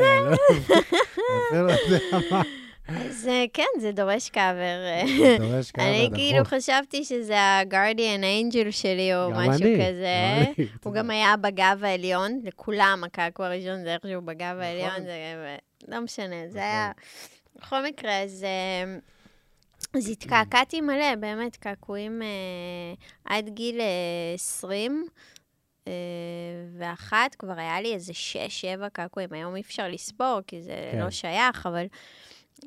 אני לא אפילו יודע מה. אז כן, זה דורש קאבר. זה דורש כמה אני דחוף. כאילו חשבתי שזה ה-guardian angel שלי או משהו אני, כזה. אני, הוא. גם היה בגב העליון, לכולם הקעקוע הראשון זה איכשהו בגב העליון, נכון. זה לא משנה, זה נכון. היה... בכל מקרה, אז... אז התקעקעתי מלא, באמת, קעקועים אה, עד גיל אה, 20 אה, ואחת, כבר היה לי איזה 6-7 קעקועים. היום אי אפשר לספור, כי זה כן. לא שייך, אבל...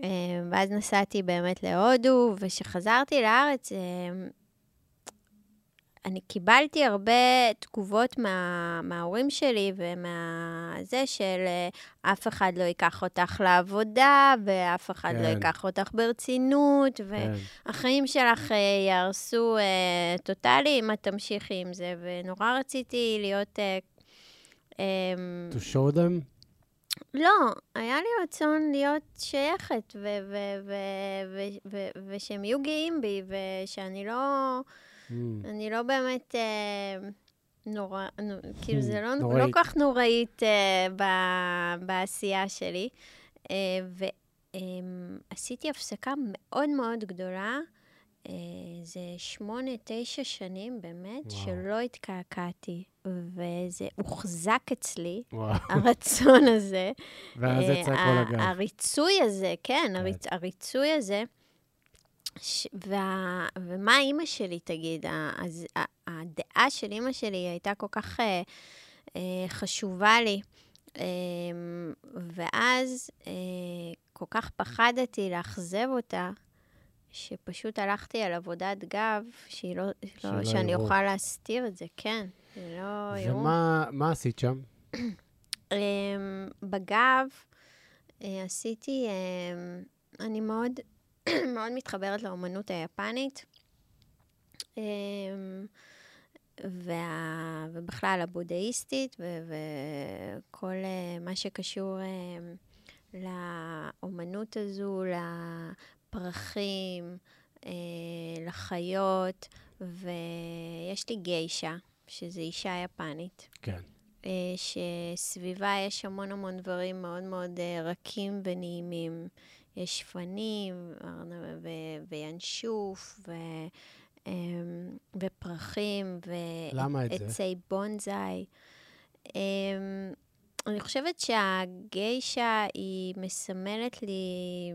אה, ואז נסעתי באמת להודו, וכשחזרתי לארץ, אה, אני קיבלתי הרבה תגובות מה, מההורים שלי ומה... זה של אה, אף אחד לא ייקח אותך לעבודה, ואף אחד לא כן. ייקח אותך ברצינות, כן. והחיים שלך אה, יהרסו אה, טוטאלי אם את תמשיכי עם זה, ונורא רציתי להיות... אה, אה, To show them? לא, היה לי רצון להיות שייכת, ושהם יהיו גאים בי, ושאני לא. אני לא באמת אה, נורא, נו, כאילו זה לא, לא. כל כך נוראית אה, ב- בעשייה שלי. אה, ועשיתי הפסקה מאוד מאוד גדולה, אה, זה שמונה, תשע שנים באמת, וואו. שלא התקעקעתי, וזה הוחזק אצלי. וואו. הרצון הזה. ואז אה, יצא כל הגב. הריצוי הזה, כן, הריצ, הריצוי הזה, ש, וה, ומה אימא שלי תגיד? אז הדעה של אימא שלי הייתה כל כך אה, אה, חשובה לי, אה, ואז אה, כל כך פחדתי לאכזב אותה, שפשוט הלכתי על עבודת גב, שהיא לא, לא, שאני יראו. אוכל להסתיר את זה, כן, שלא יראו. ומה מה עשית שם? Um, בגב uh, עשיתי, um, אני מאוד, מאוד מתחברת לאומנות היפנית, um, וה, ובכלל הבודהיסטית, ו, וכל uh, מה שקשור um, לאומנות הזו, לפרחים, uh, לחיות, ויש לי גיישה, שזו אישה יפנית. כן. אה, שסביבה יש המון המון דברים מאוד מאוד אה, רכים ונעימים. יש שפנים וינשוף ו, אמ, ופרחים? ועצי בונזאי. אמ, אני חושבת שהגיישה היא מסמלת לי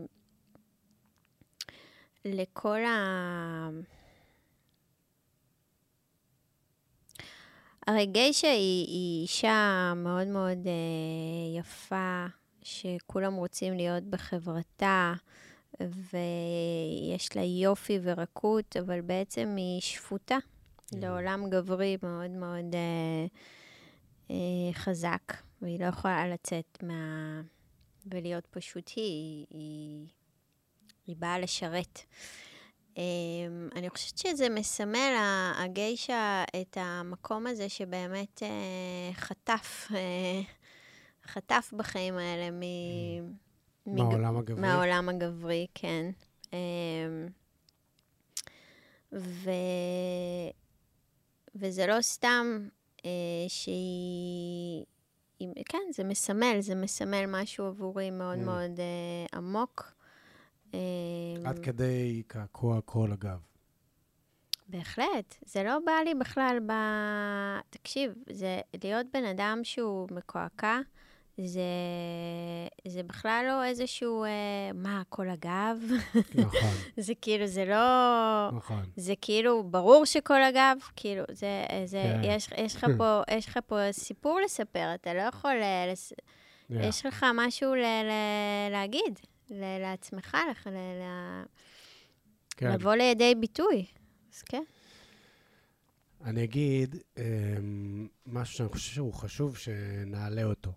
לכל ה... הרי גיישה היא, היא אישה מאוד מאוד אה, יפה, שכולם רוצים להיות בחברתה, ויש לה יופי ורקות, אבל בעצם היא שפוטה לעולם גברי מאוד מאוד אה, אה, חזק, והיא לא יכולה לצאת מה... ולהיות פשוט היא, היא, היא באה לשרת. אה, אני חושבת שזה מסמל, הגיישה, את המקום הזה שבאמת אה, חטף, אה, חטף בחיים האלה מ... מהעולם הגברי? מהעולם הגברי, כן. אה, ו... וזה לא סתם אה, שהיא... כן, זה מסמל, זה מסמל משהו עבורי מאוד mm. מאוד אה, עמוק. אה, עד כדי קעקוע כל הגב. בהחלט. זה לא בא לי בכלל ב... תקשיב, זה להיות בן אדם שהוא מקועקע, זה, זה בכלל לא איזשהו, אה, מה, כל הגב? נכון. זה כאילו, זה לא... נכון. זה כאילו, ברור שכל הגב, כאילו, זה, זה, כן. יש, יש, לך פה, יש לך פה סיפור לספר, אתה לא יכול, אה, לס... yeah. יש לך משהו ל, ל, להגיד ל, לעצמך, לך, ל, ל, כן. לבוא לידי ביטוי, אז כן. אני אגיד אמ, משהו שאני חושב שהוא חשוב שנעלה אותו.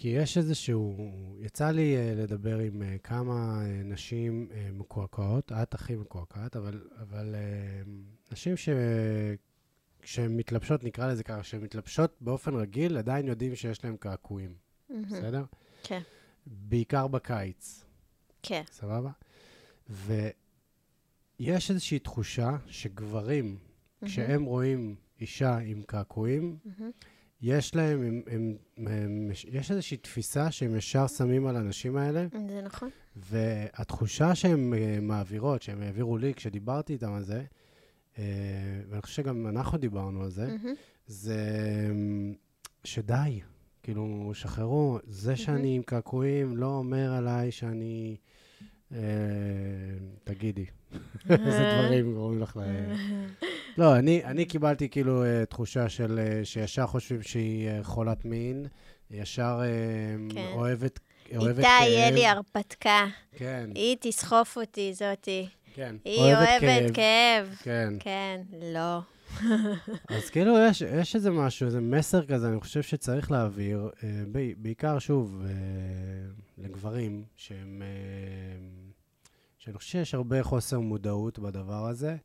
כי יש איזשהו... יצא לי uh, לדבר עם uh, כמה uh, נשים uh, מקועקעות, את הכי מקועקעת, אבל, אבל uh, נשים ש... כשהן מתלבשות, נקרא לזה ככה, כשהן מתלבשות באופן רגיל, עדיין יודעים שיש להן קעקועים. Mm-hmm. בסדר? כן. בעיקר בקיץ. כן. סבבה? ויש איזושהי תחושה שגברים, mm-hmm. כשהם רואים אישה עם קעקועים, mm-hmm. יש להם, הם, הם, הם, יש איזושהי תפיסה שהם ישר שמים על האנשים האלה. זה נכון. והתחושה שהן uh, מעבירות, שהם העבירו לי כשדיברתי איתם על זה, uh, ואני חושב שגם אנחנו דיברנו על זה, mm-hmm. זה um, שדי, כאילו, שחררו. זה mm-hmm. שאני עם קעקועים לא אומר עליי שאני... Uh, תגידי, איזה דברים גורמים לך ל... לא, אני, אני קיבלתי כאילו uh, תחושה של, uh, שישר חושבים שהיא uh, חולת מין, ישר uh, כן. אוהבת, אוהבת איתה כאב. יהיה לי הרפתקה. כן. היא תסחוף אותי, זאתי. כן, היא אוהבת, אוהבת כאב. כאב. כן. כן, לא. אז כאילו, יש, יש איזה משהו, איזה מסר כזה, אני חושב שצריך להעביר, uh, בעיקר, שוב, uh, לגברים, שהם... Uh, שאני חושב שיש הרבה חוסר מודעות בדבר הזה.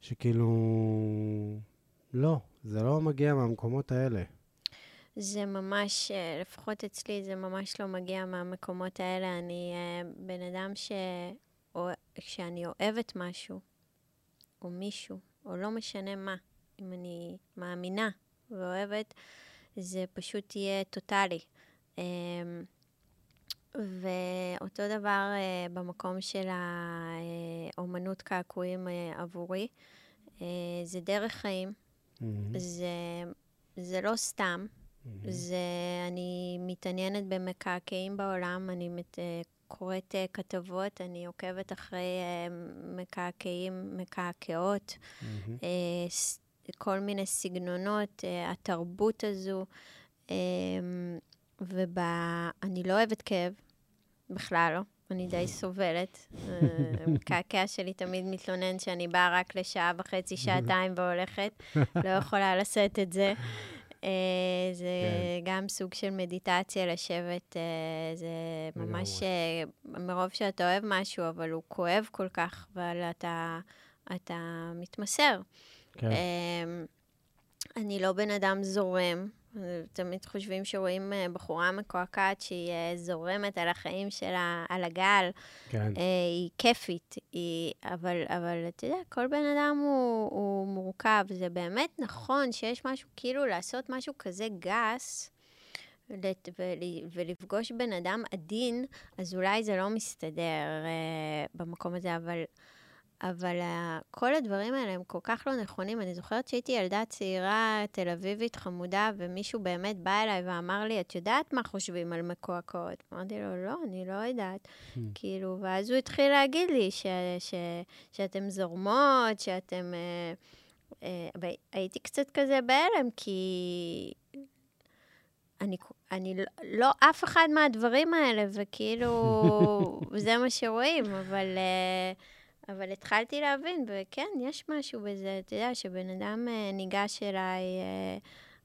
שכאילו, לא, זה לא מגיע מהמקומות האלה. זה ממש, אה, לפחות אצלי, זה ממש לא מגיע מהמקומות האלה. אני uh, בן אדם ש... או, כשאני אוהבת משהו, או מישהו, או לא משנה מה, אם אני מאמינה ואוהבת, זה פשוט יהיה טוטאלי. ואותו דבר uh, במקום של האומנות קעקועים uh, עבורי. Uh, זה דרך חיים, mm-hmm. זה, זה לא סתם, mm-hmm. זה, אני מתעניינת במקעקעים בעולם, אני מת, קוראת כתבות, אני עוקבת אחרי מקעקעים, מקעקעות, mm-hmm. כל מיני סגנונות, התרבות הזו. Uh, ואני לא אוהבת כאב, בכלל לא. אני די סובלת. המקעקע שלי תמיד מתלונן שאני באה רק לשעה וחצי, שעתיים והולכת. לא יכולה לשאת את זה. אה, זה כן. גם סוג של מדיטציה, לשבת, אה, זה ממש, אה, מרוב שאתה אוהב משהו, אבל הוא כואב כל כך, אבל אתה, אתה מתמסר. כן. אני לא בן אדם זורם, תמיד חושבים שרואים אה, בחורה מקועקעת שהיא אה, זורמת על החיים שלה, על הגל. כן. אה, היא כיפית, היא, אבל, אבל אתה יודע, כל בן אדם הוא, הוא מורכב. זה באמת נכון שיש משהו, כאילו לעשות משהו כזה גס, ולפגוש בן אדם עדין, אז אולי זה לא מסתדר במקום הזה, אבל... אבל uh, כל הדברים האלה הם כל כך לא נכונים. אני זוכרת שהייתי ילדה צעירה, תל אביבית, חמודה, ומישהו באמת בא אליי ואמר לי, את יודעת מה חושבים על מקועקעות? אמרתי לו, לא, אני לא יודעת. Hmm. כאילו, ואז הוא התחיל להגיד לי ש, ש, שאתם זורמות, שאתם... Uh, uh, והייתי קצת כזה בהלם, כי אני, אני לא, לא אף אחד מהדברים האלה, וכאילו, זה מה שרואים, אבל... Uh, אבל התחלתי להבין, וכן, יש משהו בזה, אתה יודע, שבן אדם uh, ניגש אליי,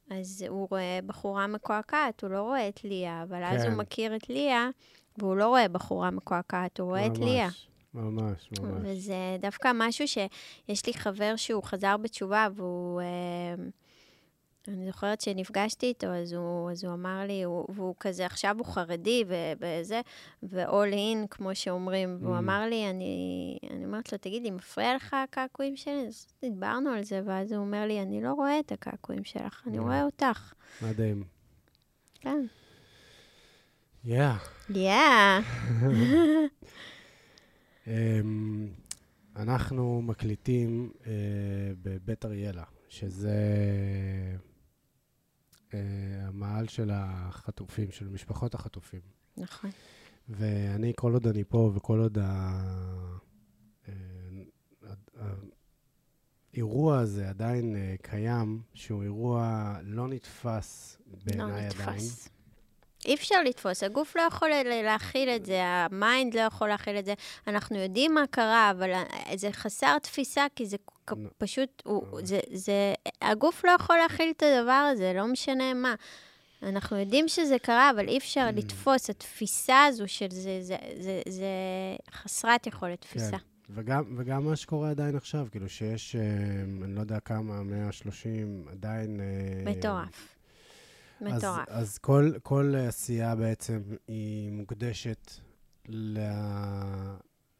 uh, אז הוא רואה בחורה מקועקעת, הוא לא רואה את ליה, אבל אז כן. הוא מכיר את ליה, והוא לא רואה בחורה מקועקעת, הוא רואה את ליה. ממש, ממש. וזה דווקא משהו שיש לי חבר שהוא חזר בתשובה, והוא... אה, אני זוכרת שנפגשתי איתו, אז הוא, אז הוא אמר לי, הוא, והוא כזה, עכשיו הוא חרדי וזה, ו-all in, כמו שאומרים, והוא Mm. אמר לי, אני, אני אומרת לו, תגיד לי, מפריע לך הקעקועים שלי? אז דיברנו על זה, ואז הוא אומר לי, אני לא רואה את הקעקועים שלך, אני Mm. רואה אותך. מדהים. כן. יאה. יאה. אמ, אנחנו מקליטים אה, בבית אריאלה, שזה אה, המאהל של החטופים, של משפחות החטופים. נכון. ואני, כל עוד אני פה וכל עוד. אה, האירוע הזה עדיין אה, קיים, שהוא אירוע לא נתפס לא בעיניי עדיין. נתפס. אי אפשר לתפוס, הגוף לא יכול להכיל את זה, ה mind לא יכול להכיל את זה. אנחנו יודעים מה קרה, אבל ה- זה חסר תפיסה, כי זה. פשוט, הוא, לא. זה, זה, הגוף לא יכול להכיל את הדבר הזה, לא משנה מה. אנחנו יודעים שזה קרה, אבל אי אפשר Mm. לתפוס. התפיסה הזו של זה, זה, זה, זה חסרת יכולת תפיסה. כן. וגם, וגם מה שקורה עדיין עכשיו, כאילו שיש, אה, אני לא יודע כמה, 130, עדיין... אה, מטורף. אז. אז כל, כל עשייה בעצם היא מוקדשת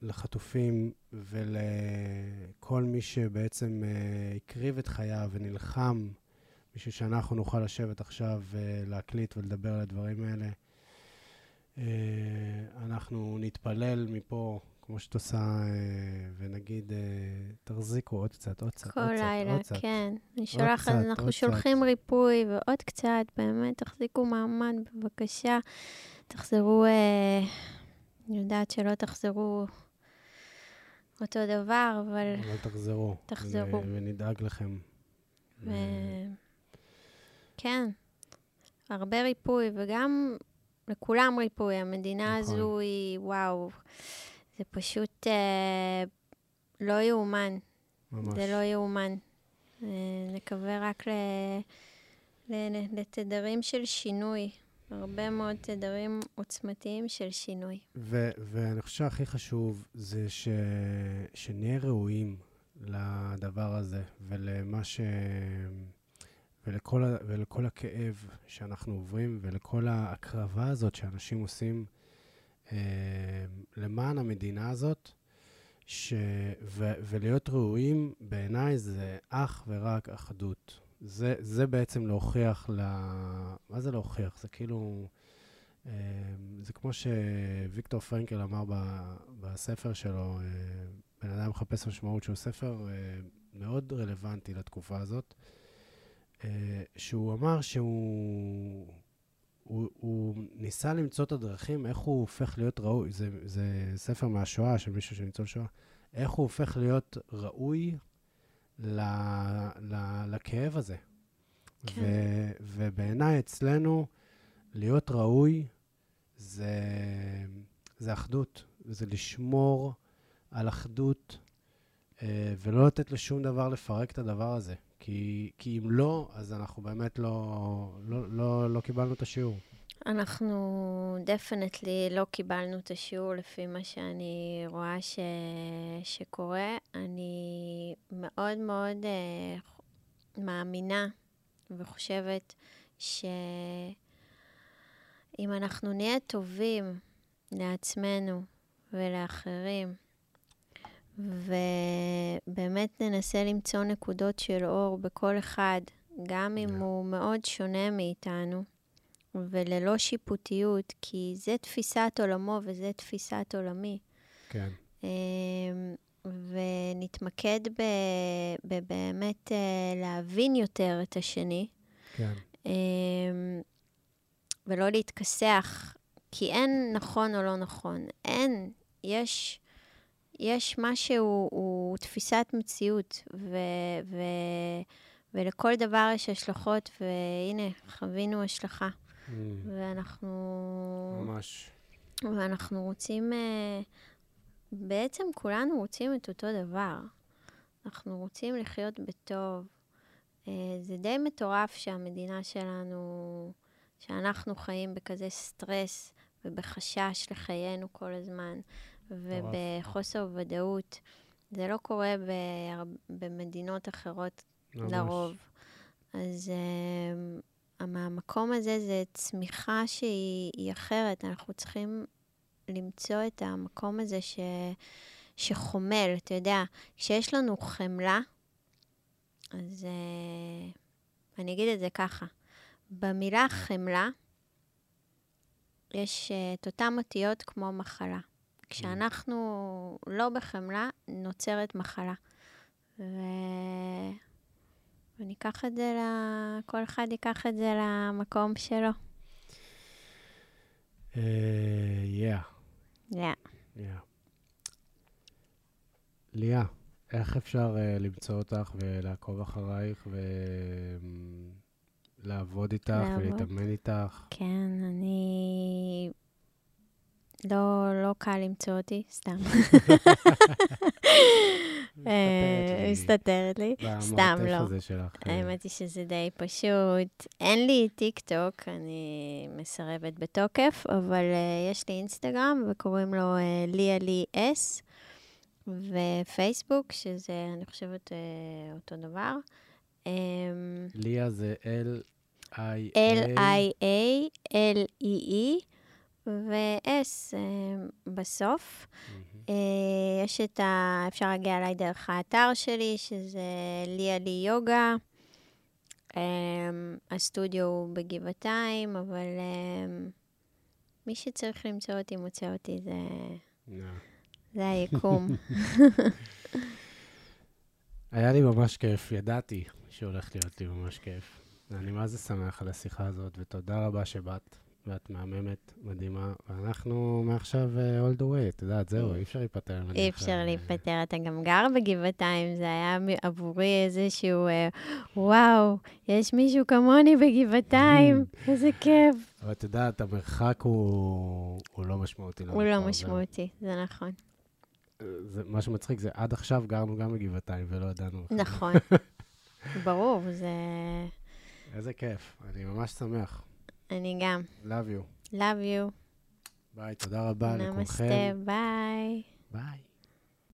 לחטופים ולכל מי שבעצם אה, הקריב את חייו ונלחם בשביל שאנחנו נוכל לשבת עכשיו ולהקליט ולדבר על הדברים האלה. אה, אנחנו נתפלל מפה, כמו שאת עושה, אה, ונגיד, אה, תחזיקו עוד קצת, עוד קצת, כל עוד קצת, לילה, עוד קצת. כן. אני שולחת, אנחנו שולחים קצת. ריפוי ועוד קצת, באמת, תחזיקו מעמד, בבקשה. תחזרו, אה, אני יודעת שלא תחזרו אותו דבר, אבל... אבל תחזרו. תחזרו. ו- ונדאג לכם. ו... כן, הרבה ריפוי, וגם לכולם ריפוי. המדינה נכון. הזו היא, וואו, זה פשוט אה, לא יאומן. ממש. זה לא יאומן. אה, נקווה רק ל... ל... לתדרים של שינוי. הרבה מאוד תדרים עוצמתיים של שינוי. ו- ואני חושב שהכי חשוב זה ש- שנהיה ראויים לדבר הזה ולמה ש... ולכל, ה- ולכל הכאב שאנחנו עוברים ולכל ההקרבה הזאת שאנשים עושים למען המדינה הזאת. ש... ו... ולהיות ראויים, בעיניי זה אך ורק אחדות. זה, זה בעצם להוכיח ל... מה זה להוכיח? זה כאילו... אה, זה כמו שוויקטור פרנקל אמר ב... בספר שלו, אה, בן אדם מחפש משמעות, שהוא ספר אה, מאוד רלוונטי לתקופה הזאת, אה, שהוא אמר שהוא... הוא, הוא ניסה למצוא את הדרכים, איך הוא הופך להיות ראוי. זה, זה ספר מהשואה, של מישהו שניצול שואה. איך הוא הופך להיות ראוי ל, ל, לכאב הזה. כן. ו, ובעיניי אצלנו, להיות ראוי זה, זה אחדות, זה לשמור על אחדות אה, ולא לתת לשום דבר לפרק את הדבר הזה. כי, כי אם לא, אז אנחנו באמת לא, לא, לא, לא קיבלנו את השיעור. אנחנו דפנטלי לא קיבלנו את השיעור לפי מה שאני רואה ש... שקורה. אני מאוד מאוד uh, מאמינה וחושבת שאם אנחנו נהיה טובים לעצמנו ולאחרים, ובאמת ננסה למצוא נקודות של אור בכל אחד, גם אם Yeah. הוא מאוד שונה מאיתנו, וללא שיפוטיות, כי זה תפיסת עולמו וזה תפיסת עולמי. כן. אמ, ונתמקד ב- בבאמת אה, להבין יותר את השני, כן. אמ, ולא להתכסח, כי אין נכון או לא נכון. אין, יש, יש משהו, הוא תפיסת מציאות, ו, ו, ולכל דבר יש השלכות, והנה, חווינו השלכה. Mm, ואנחנו... ממש. ואנחנו רוצים, אה, בעצם כולנו רוצים את אותו דבר. אנחנו רוצים לחיות בטוב, אה, זה די מטורף שהמדינה שלנו, שאנחנו חיים בכזה סטרס ובחשש לחיינו כל הזמן, ובחוסר ודאות. זה לא קורה בהר... במדינות אחרות ממש. לרוב. אז um, מהמקום הזה זה צמיחה שהיא היא אחרת. אנחנו צריכים למצוא את המקום הזה ש, שחומל. אתה יודע, כשיש לנו חמלה, אז uh, אני אגיד את זה ככה. במילה חמלה יש uh, את אותן אותיות כמו מחלה. כשאנחנו לא בחמלה, נוצרת מחלה. ו... וניקח את זה, ל... כל אחד ייקח את זה למקום שלו. אה, Yeah. yeah. ליה, איך אפשר uh, למצוא אותך ולעקוב אחרייך ולעבוד איתך לעבוד. ולהתאמן איתך? כן, אני... לא, לא קל למצוא אותי, סתם. אה, מסתתרת לי. סתם, במרתף לא. אה, האמת היא שזה די פשוט. אין לי טיק טוק, אני מסרבת בתוקף, אבל uh, יש לי אינסטגרם וקוראים לו ליה לי אס, ופייסבוק, שזה, אני חושבת, אותו דבר. Um, ליה זה L-I-A. L-I-A, L-E-E, ו-S uh, בסוף. אה, יש את ה... אפשר להגיע אליי דרך האתר שלי, שזה ליה לי יוגה. אה, הסטודיו הוא בגבעתיים, אבל אה, מי שצריך למצוא אותי, מוצא אותי, זה. זה היקום. היה לי ממש כיף, ידעתי שהולך להיות לי ממש כיף. אני מה זה שמח על השיחה הזאת, ותודה רבה שבאת, ואת מהממת, מדהימה, ואנחנו מעכשיו uh, all the way, את יודעת, זהו, אי אפשר להיפטר. אי אפשר להיפטר, אתה גם גר בגבעתיים, זה היה עבורי איזשהו, אה, וואו, יש מישהו כמוני בגבעתיים, איזה כיף. אבל את יודעת, המרחק הוא, הוא לא משמעותי. הוא לא משמעותי, זה נכון. זה, מה שמצחיק זה, עד עכשיו גרנו גם בגבעתיים ולא ידענו. נכון. ברור, זה... איזה כיף, אני ממש שמח. אני גם. Love you. Love you. ביי, תודה רבה נמסטה, לכולכם. ביי. ביי.